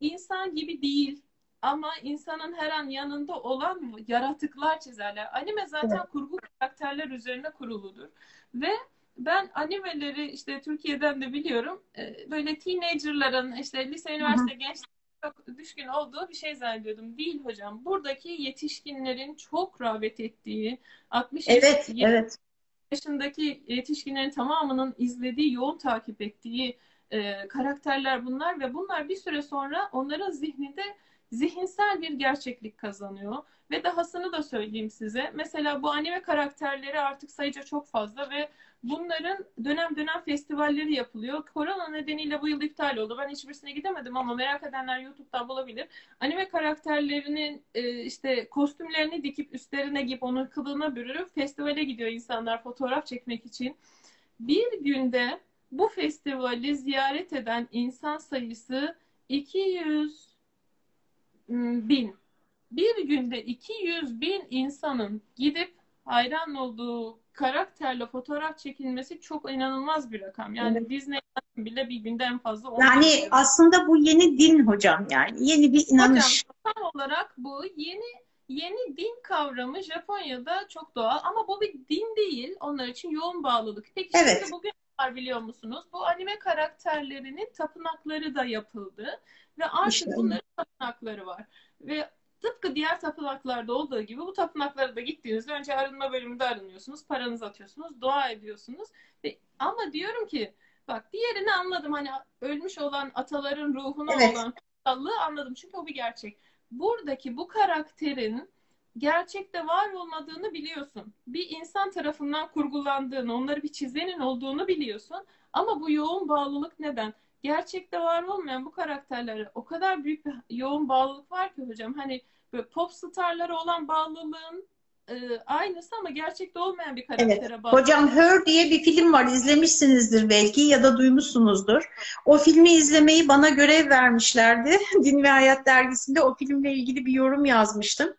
insan gibi değil ama insanın her an yanında olan yaratıklar çizerler. Anime zaten evet. kurgu karakterler üzerine kuruludur. Ve ben animeleri işte Türkiye'den de biliyorum. E, böyle teenagerların işte lise, üniversite, gençlik çok düşkün olduğu bir şey zannediyordum. Değil hocam. Buradaki yetişkinlerin çok rağbet ettiği 60 evet, evet. yaşındaki yetişkinlerin tamamının izlediği, yoğun takip ettiği e, karakterler bunlar ve bunlar bir süre sonra onların zihninde zihinsel bir gerçeklik kazanıyor. Ve dahasını da söyleyeyim size. Mesela bu anime karakterleri artık sayıca çok fazla ve bunların dönem dönem festivalleri yapılıyor. Korona nedeniyle bu yıl iptal oldu. Ben hiçbirisine gidemedim ama merak edenler YouTube'dan bulabilir. Anime karakterlerinin e, işte kostümlerini dikip üstlerine giyip onu kılığına bürürüp festivale gidiyor insanlar fotoğraf çekmek için. Bir günde bu festivali ziyaret eden insan sayısı 200 bin. Bir günde 200 bin insanın gidip hayran olduğu karakterle fotoğraf çekilmesi çok inanılmaz bir rakam. Yani evet. Disney bile bir günde en fazla Yani gibi. aslında bu yeni din hocam yani. Yeni bir inanış. Hocam tam olarak bu yeni yeni din kavramı Japonya'da çok doğal ama bu bir din değil. Onlar için yoğun bağlılık. Peki evet. şimdi bugün var biliyor musunuz? Bu anime karakterlerinin tapınakları da yapıldı. Ve artık işte. bunların tapınakları var. Ve tıpkı diğer tapınaklarda olduğu gibi bu tapınaklara da gittiğinizde önce arınma bölümünde arınıyorsunuz. Paranızı atıyorsunuz. Dua ediyorsunuz. Ve, ama diyorum ki bak diğerini anladım. Hani ölmüş olan ataların ruhuna evet. olan kutsallığı anladım. Çünkü o bir gerçek. Buradaki bu karakterin gerçekte var olmadığını biliyorsun. Bir insan tarafından kurgulandığını, onları bir çizenin olduğunu biliyorsun. Ama bu yoğun bağlılık neden? Gerçekte var olmayan bu karakterlere o kadar büyük bir yoğun bağlılık var ki hocam. Hani böyle pop starlara olan bağlılığın e, aynısı ama gerçekte olmayan bir karaktere evet. bağlı. Hocam Her diye bir film var. izlemişsinizdir belki ya da duymuşsunuzdur. O filmi izlemeyi bana görev vermişlerdi. Din ve Hayat dergisinde o filmle ilgili bir yorum yazmıştım.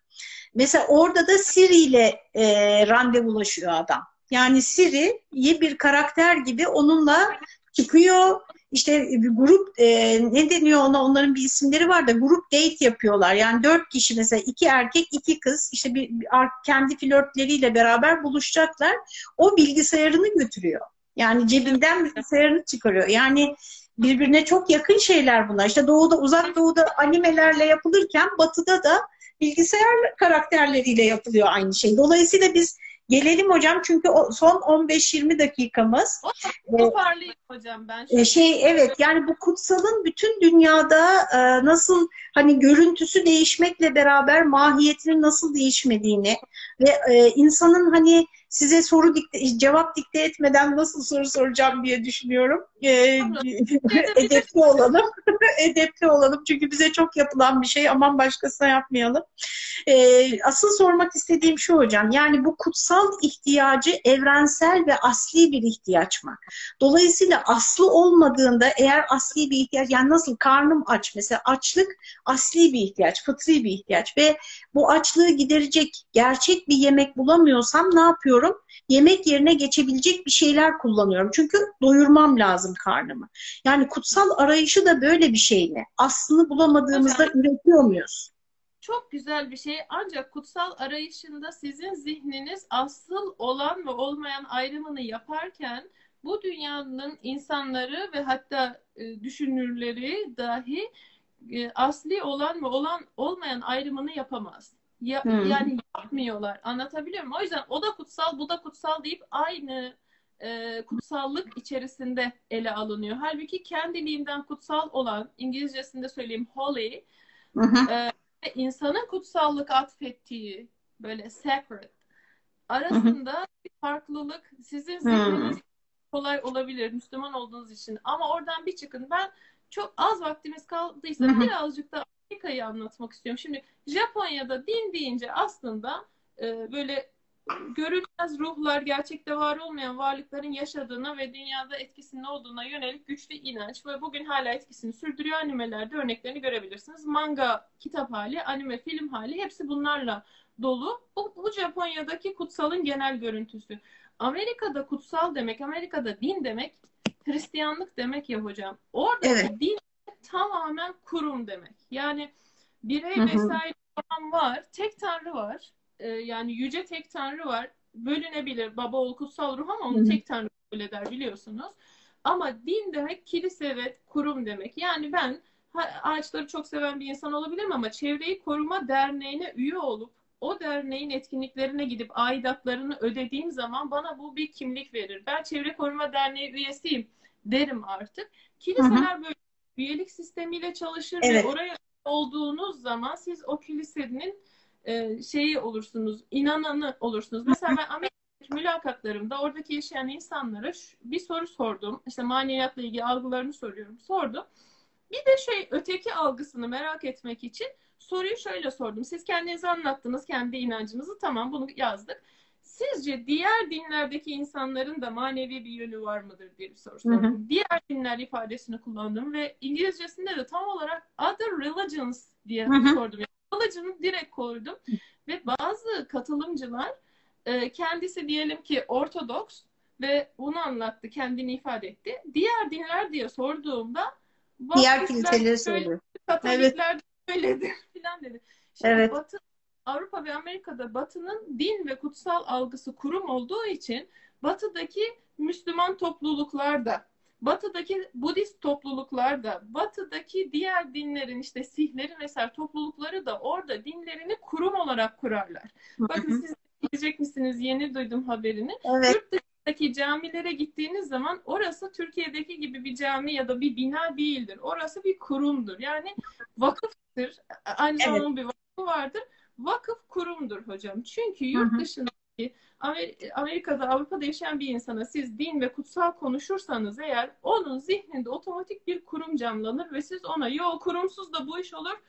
Mesela orada da Siri ile e, randevulaşıyor adam. Yani Siri bir karakter gibi onunla çıkıyor. İşte bir grup e, ne deniyor ona onların bir isimleri var da grup date yapıyorlar. Yani dört kişi mesela iki erkek iki kız işte bir, bir kendi flörtleriyle beraber buluşacaklar. O bilgisayarını götürüyor. Yani cebinden bilgisayarını çıkarıyor. Yani birbirine çok yakın şeyler bunlar. İşte doğuda uzak doğuda animelerle yapılırken batıda da bilgisayar karakterleriyle yapılıyor aynı şey. Dolayısıyla biz gelelim hocam çünkü o son 15-20 dakikamız. Toparlayayım e, hocam ben. Şöyle. Şey evet yani bu kutsalın bütün dünyada e, nasıl hani görüntüsü değişmekle beraber mahiyetinin nasıl değişmediğini ve e, insanın hani size soru dikte, cevap dikte etmeden nasıl soru soracağım diye düşünüyorum. Ee, edepli olalım. edepli olalım. Çünkü bize çok yapılan bir şey. Aman başkasına yapmayalım. Ee, asıl sormak istediğim şu hocam. Yani bu kutsal ihtiyacı evrensel ve asli bir ihtiyaç mı? Dolayısıyla aslı olmadığında eğer asli bir ihtiyaç yani nasıl karnım aç mesela açlık asli bir ihtiyaç, fıtri bir ihtiyaç ve bu açlığı giderecek gerçek bir yemek bulamıyorsam ne yapıyorum? Yemek yerine geçebilecek bir şeyler kullanıyorum. Çünkü doyurmam lazım karnımı. Yani kutsal arayışı da böyle bir şey mi? Aslını bulamadığımızda Hocam, üretiyor muyuz? Çok güzel bir şey. Ancak kutsal arayışında sizin zihniniz asıl olan ve olmayan ayrımını yaparken bu dünyanın insanları ve hatta e, düşünürleri dahi e, asli olan ve olan olmayan ayrımını yapamaz. Ya, hmm. Yani yapmıyorlar. Anlatabiliyor muyum? O yüzden o da kutsal, bu da kutsal deyip aynı e, kutsallık içerisinde ele alınıyor. Halbuki kendiliğinden kutsal olan, İngilizcesinde söyleyeyim holy, e, insanın kutsallık atfettiği böyle sacred arasında bir farklılık sizin zihniniz kolay olabilir Müslüman olduğunuz için. Ama oradan bir çıkın. Ben çok az vaktimiz kaldıysa birazcık da Amerika'yı anlatmak istiyorum. Şimdi Japonya'da din deyince aslında e, böyle görülmez ruhlar, gerçekte var olmayan varlıkların yaşadığına ve dünyada etkisinin olduğuna yönelik güçlü inanç ve bugün hala etkisini sürdürüyor animelerde örneklerini görebilirsiniz. Manga, kitap hali, anime, film hali hepsi bunlarla dolu. Bu, bu Japonya'daki kutsalın genel görüntüsü. Amerika'da kutsal demek, Amerika'da din demek Hristiyanlık demek ya hocam. Oradaki evet. din tamamen kurum demek. Yani birey vesaire falan var. Tek tanrı var. Ee, yani yüce tek tanrı var. Bölünebilir. Baba oğul kutsal ruh ama onu tek tanrı kabul eder biliyorsunuz. Ama din demek kilise ve kurum demek. Yani ben ağaçları çok seven bir insan olabilirim ama çevreyi koruma derneğine üye olup o derneğin etkinliklerine gidip aidatlarını ödediğim zaman bana bu bir kimlik verir. Ben Çevre Koruma Derneği üyesiyim derim artık. Kiliseler hı hı. böyle üyelik sistemiyle çalışır evet. ve oraya olduğunuz zaman siz o kilisenin e, şeyi olursunuz, inananı olursunuz. Mesela ben Amerika'daki mülakatlarımda oradaki yaşayan insanlara bir soru sordum. İşte maneviyatla ilgili algılarını soruyorum. Sordum. Bir de şey öteki algısını merak etmek için soruyu şöyle sordum. Siz kendinizi anlattınız, kendi inancınızı. Tamam bunu yazdık. Sizce diğer dinlerdeki insanların da manevi bir yönü var mıdır diye bir soru sordum. Diğer dinler ifadesini kullandım ve İngilizcesinde de tam olarak other religions diye hı hı. sordum. Yani religion'ı direkt koydum ve bazı katılımcılar e, kendisi diyelim ki Ortodoks ve bunu anlattı, kendini ifade etti. Diğer dinler diye sorduğumda diğer kiliseleri söylüyor. Katolikler evet. öyledir falan dedi. Şimdi evet. Batı Avrupa ve Amerika'da Batı'nın din ve kutsal algısı kurum olduğu için Batı'daki Müslüman topluluklar da, Batı'daki Budist topluluklar da, Batı'daki diğer dinlerin işte Sihlerin vesaire toplulukları da orada dinlerini kurum olarak kurarlar. Bakın siz diyecek misiniz? Yeni duydum haberini. Evet. Yurt dışındaki camilere gittiğiniz zaman orası Türkiye'deki gibi bir cami ya da bir bina değildir. Orası bir kurumdur. Yani vakıftır. Aynı zamanda evet. bir vakfı vardır vakıf kurumdur hocam. Çünkü yurt dışındaki Amerika'da, Avrupa'da yaşayan bir insana siz din ve kutsal konuşursanız eğer onun zihninde otomatik bir kurum canlanır ve siz ona yo kurumsuz da bu iş olur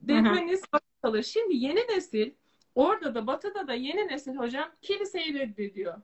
demeniz kalır. Şimdi yeni nesil orada da batıda da yeni nesil hocam kiliseyi reddediyor.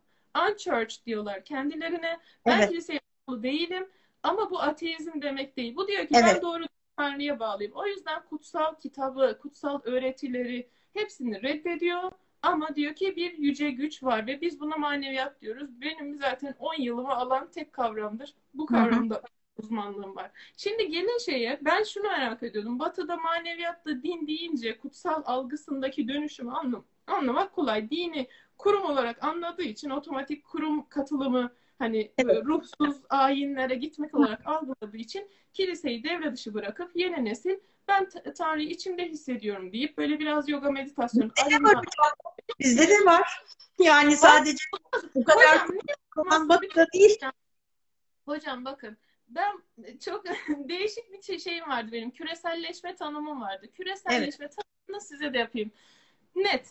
Unchurch diyorlar kendilerine. Ben evet. kiliseye değilim ama bu ateizm demek değil. Bu diyor ki evet. ben doğru Tanrı'ya bağlıyım. O yüzden kutsal kitabı, kutsal öğretileri hepsini reddediyor. Ama diyor ki bir yüce güç var ve biz buna maneviyat diyoruz. Benim zaten 10 yılımı alan tek kavramdır. Bu kavramda uzmanlığım var. Şimdi gelin şeye ben şunu merak ediyordum. Batı'da maneviyatta din deyince kutsal algısındaki dönüşümü anlam anlamak kolay. Dini kurum olarak anladığı için otomatik kurum katılımı hani evet. ruhsuz ayinlere gitmek olarak algıladığı için kiliseyi devre dışı bırakıp yeni nesil ben Tanrı'yı içimde hissediyorum deyip böyle biraz yoga meditasyon. Bizde, var, Bizde de var. Yani sadece bu kadar hocam, batıda değil. Hocam bakın ben çok değişik bir şey, şeyim vardı benim. Küreselleşme tanımım vardı. Küreselleşme evet. tanımını size de yapayım. Net.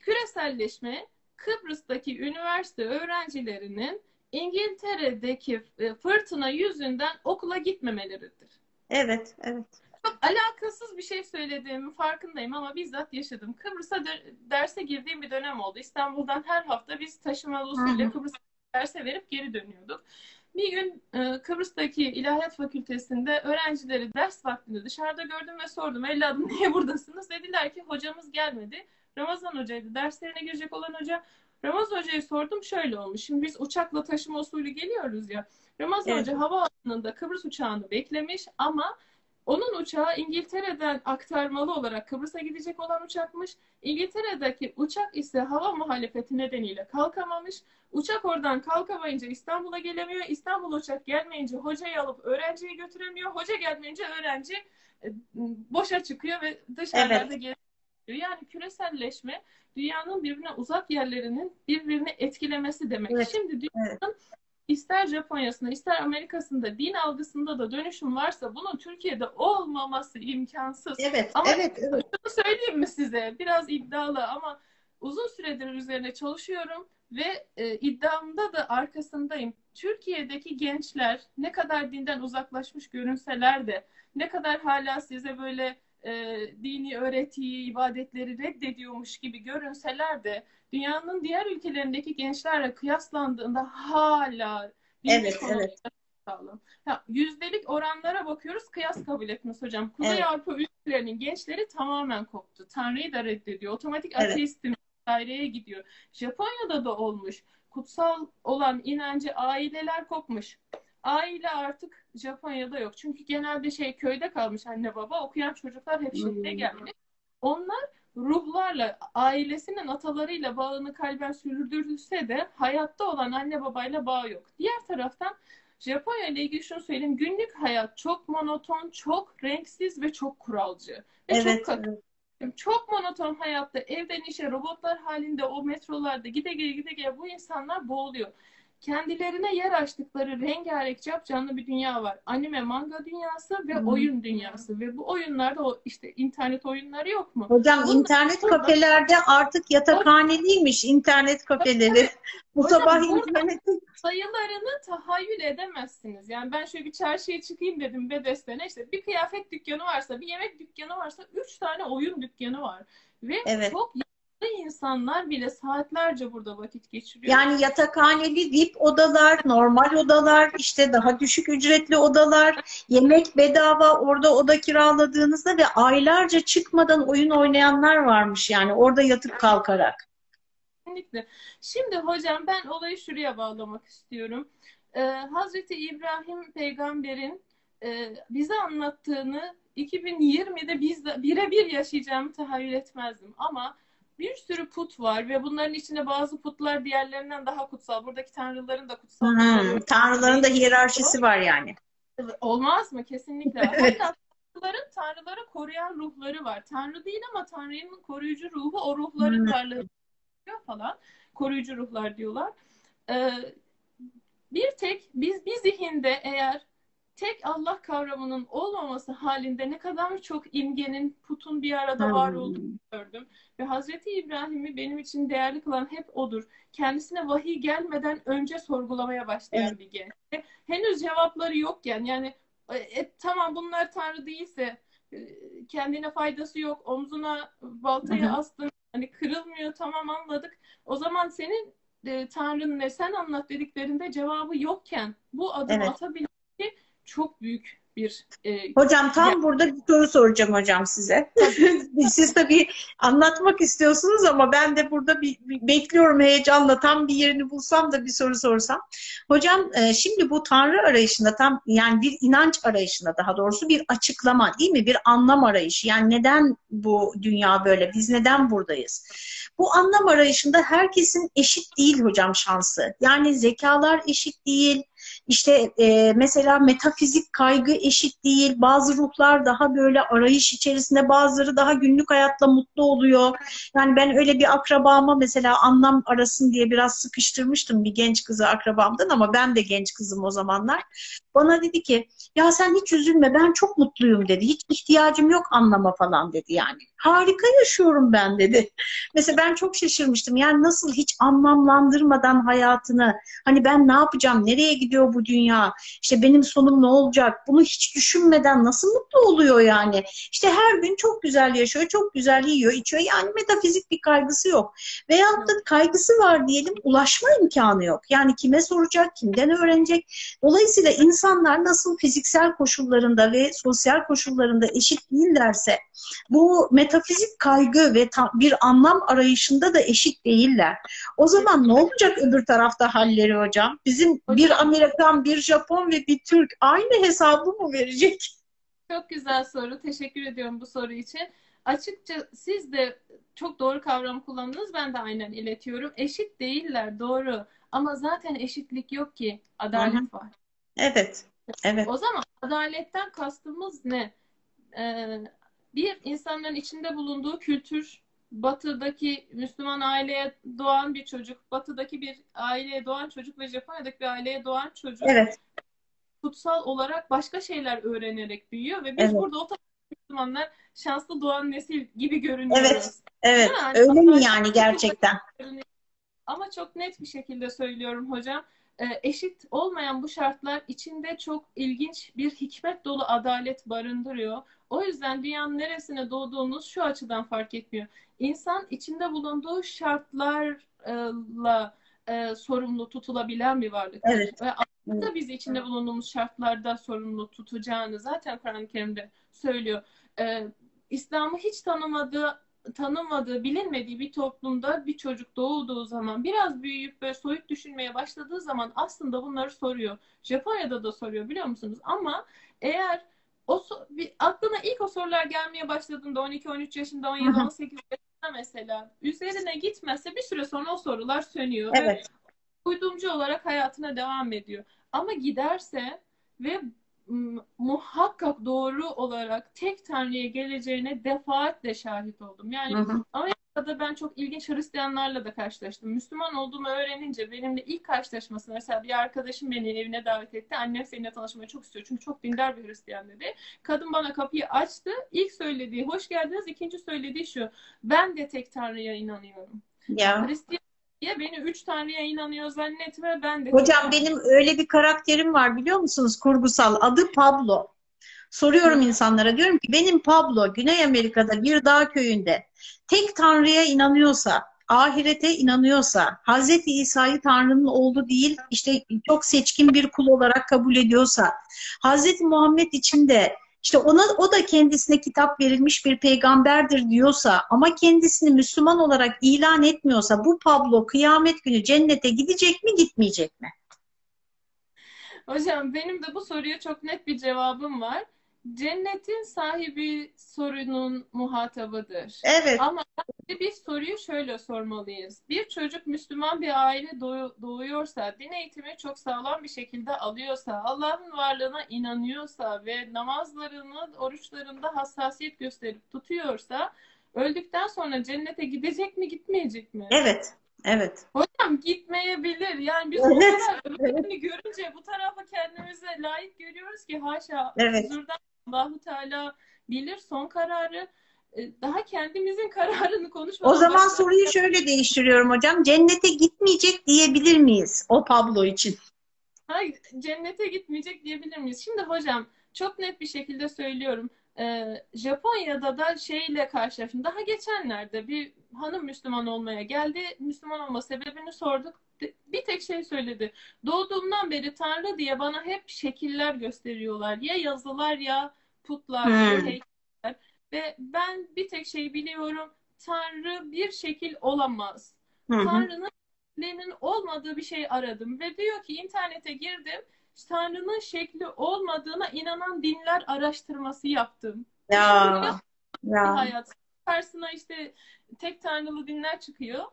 Küreselleşme Kıbrıs'taki üniversite öğrencilerinin İngiltere'deki e, fırtına yüzünden okula gitmemeleridir. Evet, evet. Çok alakasız bir şey söylediğimi farkındayım ama bizzat yaşadım. Kıbrıs'a derse girdiğim bir dönem oldu. İstanbul'dan her hafta biz taşımalı usulü Kıbrıs'a derse verip geri dönüyorduk. Bir gün e, Kıbrıs'taki İlahiyat Fakültesi'nde öğrencileri ders vaktinde dışarıda gördüm ve sordum. Evladım niye buradasınız? Dediler ki hocamız gelmedi. Ramazan hocaydı. Derslerine girecek olan hoca Ramazan Hoca'ya sordum şöyle olmuş. Şimdi biz uçakla taşıma usulü geliyoruz ya. Ramazan evet. Hoca havaalanında Kıbrıs uçağını beklemiş ama onun uçağı İngiltere'den aktarmalı olarak Kıbrıs'a gidecek olan uçakmış. İngiltere'deki uçak ise hava muhalefeti nedeniyle kalkamamış. Uçak oradan kalkamayınca İstanbul'a gelemiyor. İstanbul uçak gelmeyince hocayı alıp öğrenciyi götüremiyor. Hoca gelmeyince öğrenci e, boşa çıkıyor ve dışarıda evet. Yani küreselleşme dünyanın birbirine uzak yerlerinin birbirini etkilemesi demek. Evet. Şimdi dünyanın evet. ister Japonya'sında ister Amerika'sında din algısında da dönüşüm varsa bunun Türkiye'de olmaması imkansız. Evet, ama evet, evet. Şunu söyleyeyim mi size? Biraz iddialı ama uzun süredir üzerine çalışıyorum ve e, iddiamda da arkasındayım. Türkiye'deki gençler ne kadar dinden uzaklaşmış görünseler de ne kadar hala size böyle e, dini öğretiyi, ibadetleri reddediyormuş gibi görünseler de dünyanın diğer ülkelerindeki gençlerle kıyaslandığında hala evet, evet. sağlam. Ya, yüzdelik oranlara bakıyoruz, kıyas kabul etmez hocam. Kuzey evet. Avrupa ülkelerinin gençleri tamamen koptu. Tanrı'yı da reddediyor. Otomatik evet. ateistim vesaireye gidiyor. Japonya'da da olmuş. Kutsal olan inancı aileler kopmuş. Aile artık Japonya'da yok. Çünkü genelde şey köyde kalmış anne baba. Okuyan çocuklar hep şehre hmm. gelmiş. Onlar ruhlarla, ailesinin atalarıyla bağını kalben sürdürülse de hayatta olan anne babayla bağ yok. Diğer taraftan Japonya ile ilgili şunu söyleyeyim. Günlük hayat çok monoton, çok renksiz ve çok kuralcı. Ve evet, çok evet. Çok monoton hayatta evden işe robotlar halinde o metrolarda gide gele gide gele bu insanlar boğuluyor kendilerine yer açtıkları rengarenk canlı bir dünya var. Anime, manga dünyası ve hmm. oyun dünyası ve bu oyunlarda o işte internet oyunları yok mu? Hocam Bunlar, internet kafelerde artık yatakhane değilmiş internet kafeleri. bu Hocam, sabah internet sayılarını tahayyül edemezsiniz. Yani ben şöyle bir çarşıya çıkayım dedim Bedesten'e işte bir kıyafet dükkanı varsa, bir yemek dükkanı varsa üç tane oyun dükkanı var. Ve evet. çok insanlar bile saatlerce burada vakit geçiriyor. Yani yatakhaneli VIP odalar, normal odalar, işte daha düşük ücretli odalar, yemek bedava orada oda kiraladığınızda ve aylarca çıkmadan oyun oynayanlar varmış yani orada yatıp kalkarak. Kesinlikle. Şimdi hocam ben olayı şuraya bağlamak istiyorum. Ee, Hazreti İbrahim peygamberin e, bize anlattığını 2020'de biz birebir yaşayacağımı tahayyül etmezdim. Ama bir sürü put var ve bunların içinde bazı putlar diğerlerinden daha kutsal. Buradaki tanrıların da kutsal. Hmm, tanrıların da hiyerarşisi var yani. Olmaz mı? Kesinlikle. Hatta tanrıların tanrıları koruyan ruhları var. Tanrı değil ama Tanrı'nın koruyucu ruhu o ruhların hmm. varlığı falan. Koruyucu ruhlar diyorlar. Ee, bir tek biz bir zihinde eğer tek Allah kavramının olmaması halinde ne kadar çok imgenin, putun bir arada var olduğunu gördüm. Ve Hazreti İbrahim'i benim için değerli kılan hep odur. Kendisine vahiy gelmeden önce sorgulamaya başlayan evet. bir genç. Henüz cevapları yokken yani e, e, tamam bunlar Tanrı değilse e, kendine faydası yok. Omzuna baltayı astın. Hani kırılmıyor tamam anladık. O zaman senin e, Tanrın ne sen anlat dediklerinde cevabı yokken bu adımı evet. atabilmek çok büyük bir e, Hocam tam ya... burada bir soru soracağım hocam size. Siz tabii anlatmak istiyorsunuz ama ben de burada bir, bir bekliyorum heyecanla tam bir yerini bulsam da bir soru sorsam. Hocam e, şimdi bu Tanrı arayışında tam yani bir inanç arayışında daha doğrusu bir açıklama değil mi? Bir anlam arayışı. Yani neden bu dünya böyle? Biz neden buradayız? Bu anlam arayışında herkesin eşit değil hocam şansı. Yani zekalar eşit değil işte e, mesela metafizik kaygı eşit değil. Bazı ruhlar daha böyle arayış içerisinde, bazıları daha günlük hayatla mutlu oluyor. Yani ben öyle bir akrabama mesela anlam arasın diye biraz sıkıştırmıştım bir genç kızı akrabamdan ama ben de genç kızım o zamanlar. Bana dedi ki ya sen hiç üzülme ben çok mutluyum dedi. Hiç ihtiyacım yok anlama falan dedi yani. Harika yaşıyorum ben dedi. Mesela ben çok şaşırmıştım. Yani nasıl hiç anlamlandırmadan hayatını hani ben ne yapacağım, nereye gidiyor bu dünya, işte benim sonum ne olacak bunu hiç düşünmeden nasıl mutlu oluyor yani. İşte her gün çok güzel yaşıyor, çok güzel yiyor, içiyor. Yani metafizik bir kaygısı yok. Veyahut da kaygısı var diyelim ulaşma imkanı yok. Yani kime soracak, kimden öğrenecek. Dolayısıyla insanlar nasıl fiziksel koşullarında ve sosyal koşullarında eşit değillerse bu metafizik kaygı ve bir anlam arayışında da eşit değiller. O zaman ne olacak öbür tarafta halleri hocam? Bizim bir Amerikan, bir Japon ve bir Türk aynı hesabı mı verecek? Çok güzel soru. Teşekkür ediyorum bu soru için. Açıkça siz de çok doğru kavram kullandınız. Ben de aynen iletiyorum. Eşit değiller doğru. Ama zaten eşitlik yok ki. Adalet Hı-hı. var. Evet. Evet. O zaman adaletten kastımız ne? Ee, bir insanların içinde bulunduğu kültür, batıdaki Müslüman aileye doğan bir çocuk, batıdaki bir aileye doğan çocuk ve Japonya'daki bir aileye doğan çocuk evet. kutsal olarak başka şeyler öğrenerek büyüyor ve biz evet. burada o Müslümanlar şanslı doğan nesil gibi görünüyoruz. Evet, evet. Yani, Öyle mi yani gerçekten? Ama çok net bir şekilde söylüyorum hocam. E, eşit olmayan bu şartlar içinde çok ilginç bir hikmet dolu adalet barındırıyor. O yüzden dünyanın neresine doğduğunuz şu açıdan fark etmiyor. İnsan içinde bulunduğu şartlarla e, sorumlu tutulabilen bir varlık. Evet. Ve aslında biz içinde bulunduğumuz şartlarda sorumlu tutacağını zaten Kur'an-ı Kerim'de söylüyor. E, İslam'ı hiç tanımadığı tanımadığı, bilinmediği bir toplumda bir çocuk doğduğu zaman biraz büyüyüp böyle soyut düşünmeye başladığı zaman aslında bunları soruyor. Japonya'da da soruyor biliyor musunuz? Ama eğer o bir, aklına ilk o sorular gelmeye başladığında 12-13 yaşında, 17-18 yaşında mesela üzerine gitmezse bir süre sonra o sorular sönüyor. Evet. Ve uydumcu olarak hayatına devam ediyor. Ama giderse ve muhakkak doğru olarak tek Tanrı'ya geleceğine defaatle şahit oldum. Yani hı hı. Amerika'da ben çok ilginç Hristiyanlarla da karşılaştım. Müslüman olduğumu öğrenince benimle ilk karşılaşması mesela bir arkadaşım beni evine davet etti. Annem seninle tanışmayı çok istiyor çünkü çok dindar bir Hristiyan dedi. Kadın bana kapıyı açtı. İlk söylediği hoş geldiniz. İkinci söylediği şu. Ben de tek Tanrı'ya inanıyorum. Ya. Hristiyan diye beni üç tanrıya inanıyor zannetme ben de. Hocam benim öyle bir karakterim var biliyor musunuz kurgusal adı Pablo. Soruyorum insanlara diyorum ki benim Pablo Güney Amerika'da bir dağ köyünde tek tanrıya inanıyorsa ahirete inanıyorsa, Hazreti İsa'yı Tanrı'nın oğlu değil, işte çok seçkin bir kul olarak kabul ediyorsa, Hazreti Muhammed için de işte ona o da kendisine kitap verilmiş bir peygamberdir diyorsa ama kendisini Müslüman olarak ilan etmiyorsa bu Pablo kıyamet günü cennete gidecek mi gitmeyecek mi? Hocam benim de bu soruya çok net bir cevabım var. Cennetin sahibi sorunun muhatabıdır. Evet. Ama bir soruyu şöyle sormalıyız. Bir çocuk Müslüman bir aile doğuyorsa, din eğitimi çok sağlam bir şekilde alıyorsa, Allah'ın varlığına inanıyorsa ve namazlarını, oruçlarında hassasiyet gösterip tutuyorsa, öldükten sonra cennete gidecek mi, gitmeyecek mi? Evet. Evet. Hocam gitmeyebilir. Yani biz evet. o kadar evet. görünce bu tarafa kendimize layık görüyoruz ki haşa evet. huzurdan Allahu Teala bilir son kararı e, daha kendimizin kararını konuşmadan O zaman başka... soruyu şöyle değiştiriyorum hocam. Cennete gitmeyecek diyebilir miyiz o Pablo için? Hayır, cennete gitmeyecek diyebilir miyiz? Şimdi hocam çok net bir şekilde söylüyorum. Ee, Japonya'da da şeyle karşılaştım. Daha geçenlerde bir hanım Müslüman olmaya geldi. Müslüman olma sebebini sorduk. Bir tek şey söyledi. Doğduğumdan beri Tanrı diye bana hep şekiller gösteriyorlar. Ya yazılar ya putlar, hmm. heykeller. Ve ben bir tek şey biliyorum. Tanrı bir şekil olamaz. Hmm. Tanrı'nın olmadığı bir şey aradım. Ve diyor ki internete girdim. Tanrı'nın şekli olmadığına inanan dinler araştırması yaptım. Ya. ya. Hayat. Karşısına işte tek tanrılı dinler çıkıyor.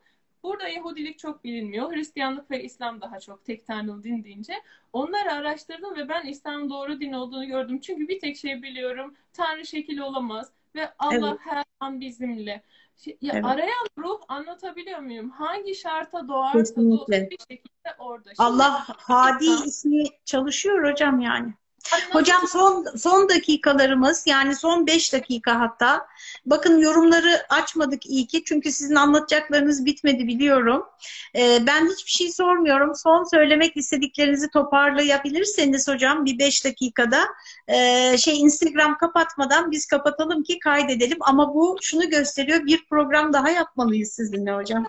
Burada Yahudilik çok bilinmiyor. Hristiyanlık ve İslam daha çok tek tanrılı din deyince. Onları araştırdım ve ben İslam'ın doğru din olduğunu gördüm. Çünkü bir tek şey biliyorum. Tanrı şekil olamaz ve Allah evet. her an bizimle. Ya evet. Arayan ruh anlatabiliyor muyum? Hangi şarta doğarsa Kesinlikle. bir şekilde orada. Şimdi, Allah hadi ismi çalışıyor hocam yani. Hocam son son dakikalarımız yani son 5 dakika hatta. Bakın yorumları açmadık iyi ki çünkü sizin anlatacaklarınız bitmedi biliyorum. Ee, ben hiçbir şey sormuyorum. Son söylemek istediklerinizi toparlayabilirseniz hocam bir 5 dakikada e, şey Instagram kapatmadan biz kapatalım ki kaydedelim. Ama bu şunu gösteriyor bir program daha yapmalıyız sizinle hocam.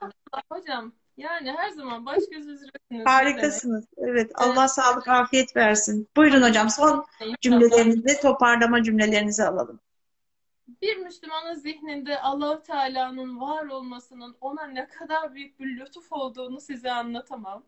Hocam yani her zaman baş göz üzeresiniz. Harikasınız. Evet. Allah evet. sağlık, afiyet versin. Buyurun hocam. Son cümlelerinizi, toparlama cümlelerinizi alalım. Bir Müslümanın zihninde allah Teala'nın var olmasının ona ne kadar büyük bir lütuf olduğunu size anlatamam.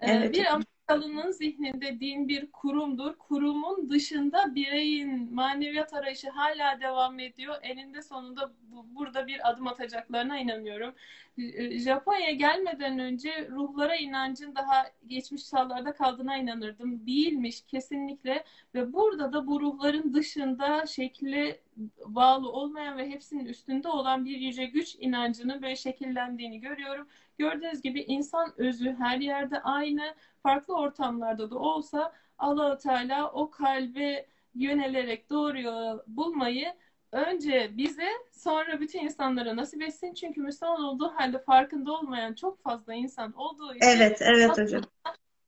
Ee, evet. Bir Amerikalı'nın zihninde din bir kurumdur. Kurumun dışında bireyin maneviyat arayışı hala devam ediyor. Eninde sonunda bu, burada bir adım atacaklarına inanıyorum. Ee, Japonya'ya gelmeden önce ruhlara inancın daha geçmiş çağlarda kaldığına inanırdım. Değilmiş kesinlikle ve burada da bu ruhların dışında şekli bağlı olmayan ve hepsinin üstünde olan bir yüce güç inancının böyle şekillendiğini görüyorum. Gördüğünüz gibi insan özü her yerde aynı, farklı ortamlarda da olsa allah Teala o kalbe yönelerek doğru yolu bulmayı önce bize sonra bütün insanlara nasip etsin. Çünkü Müslüman olduğu halde farkında olmayan çok fazla insan olduğu için Evet, evet hocam.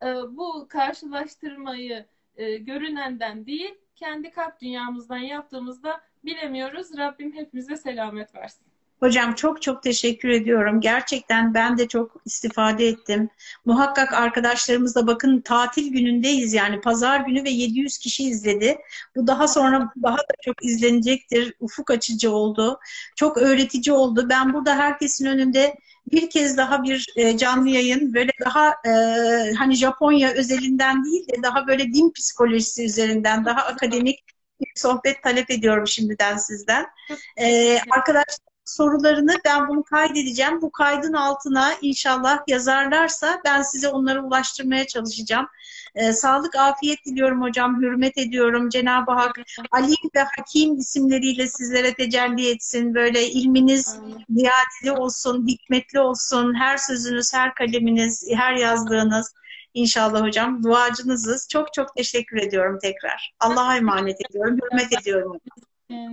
e, bu karşılaştırmayı e, görünenden değil, kendi kalp dünyamızdan yaptığımızda bilemiyoruz. Rabbim hepimize selamet versin. Hocam çok çok teşekkür ediyorum. Gerçekten ben de çok istifade ettim. Muhakkak arkadaşlarımız da bakın tatil günündeyiz yani pazar günü ve 700 kişi izledi. Bu daha sonra daha da çok izlenecektir. Ufuk açıcı oldu. Çok öğretici oldu. Ben burada herkesin önünde bir kez daha bir e, canlı yayın böyle daha e, hani Japonya özelinden değil de daha böyle din psikolojisi üzerinden daha akademik bir sohbet talep ediyorum şimdiden sizden. Ee, arkadaşlar sorularını ben bunu kaydedeceğim. Bu kaydın altına inşallah yazarlarsa ben size onları ulaştırmaya çalışacağım. Ee, sağlık, afiyet diliyorum hocam. Hürmet ediyorum. Cenab-ı Hak Ali ve Hakim isimleriyle sizlere tecelli etsin. Böyle ilminiz ziyadeli olsun, hikmetli olsun. Her sözünüz, her kaleminiz, her yazdığınız İnşallah hocam. Duacınızız. Çok çok teşekkür ediyorum tekrar. Allah'a emanet ediyorum. Hürmet ediyorum.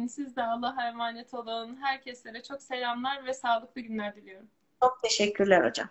Siz de Allah'a emanet olun. Herkese çok selamlar ve sağlıklı günler diliyorum. Çok teşekkürler hocam.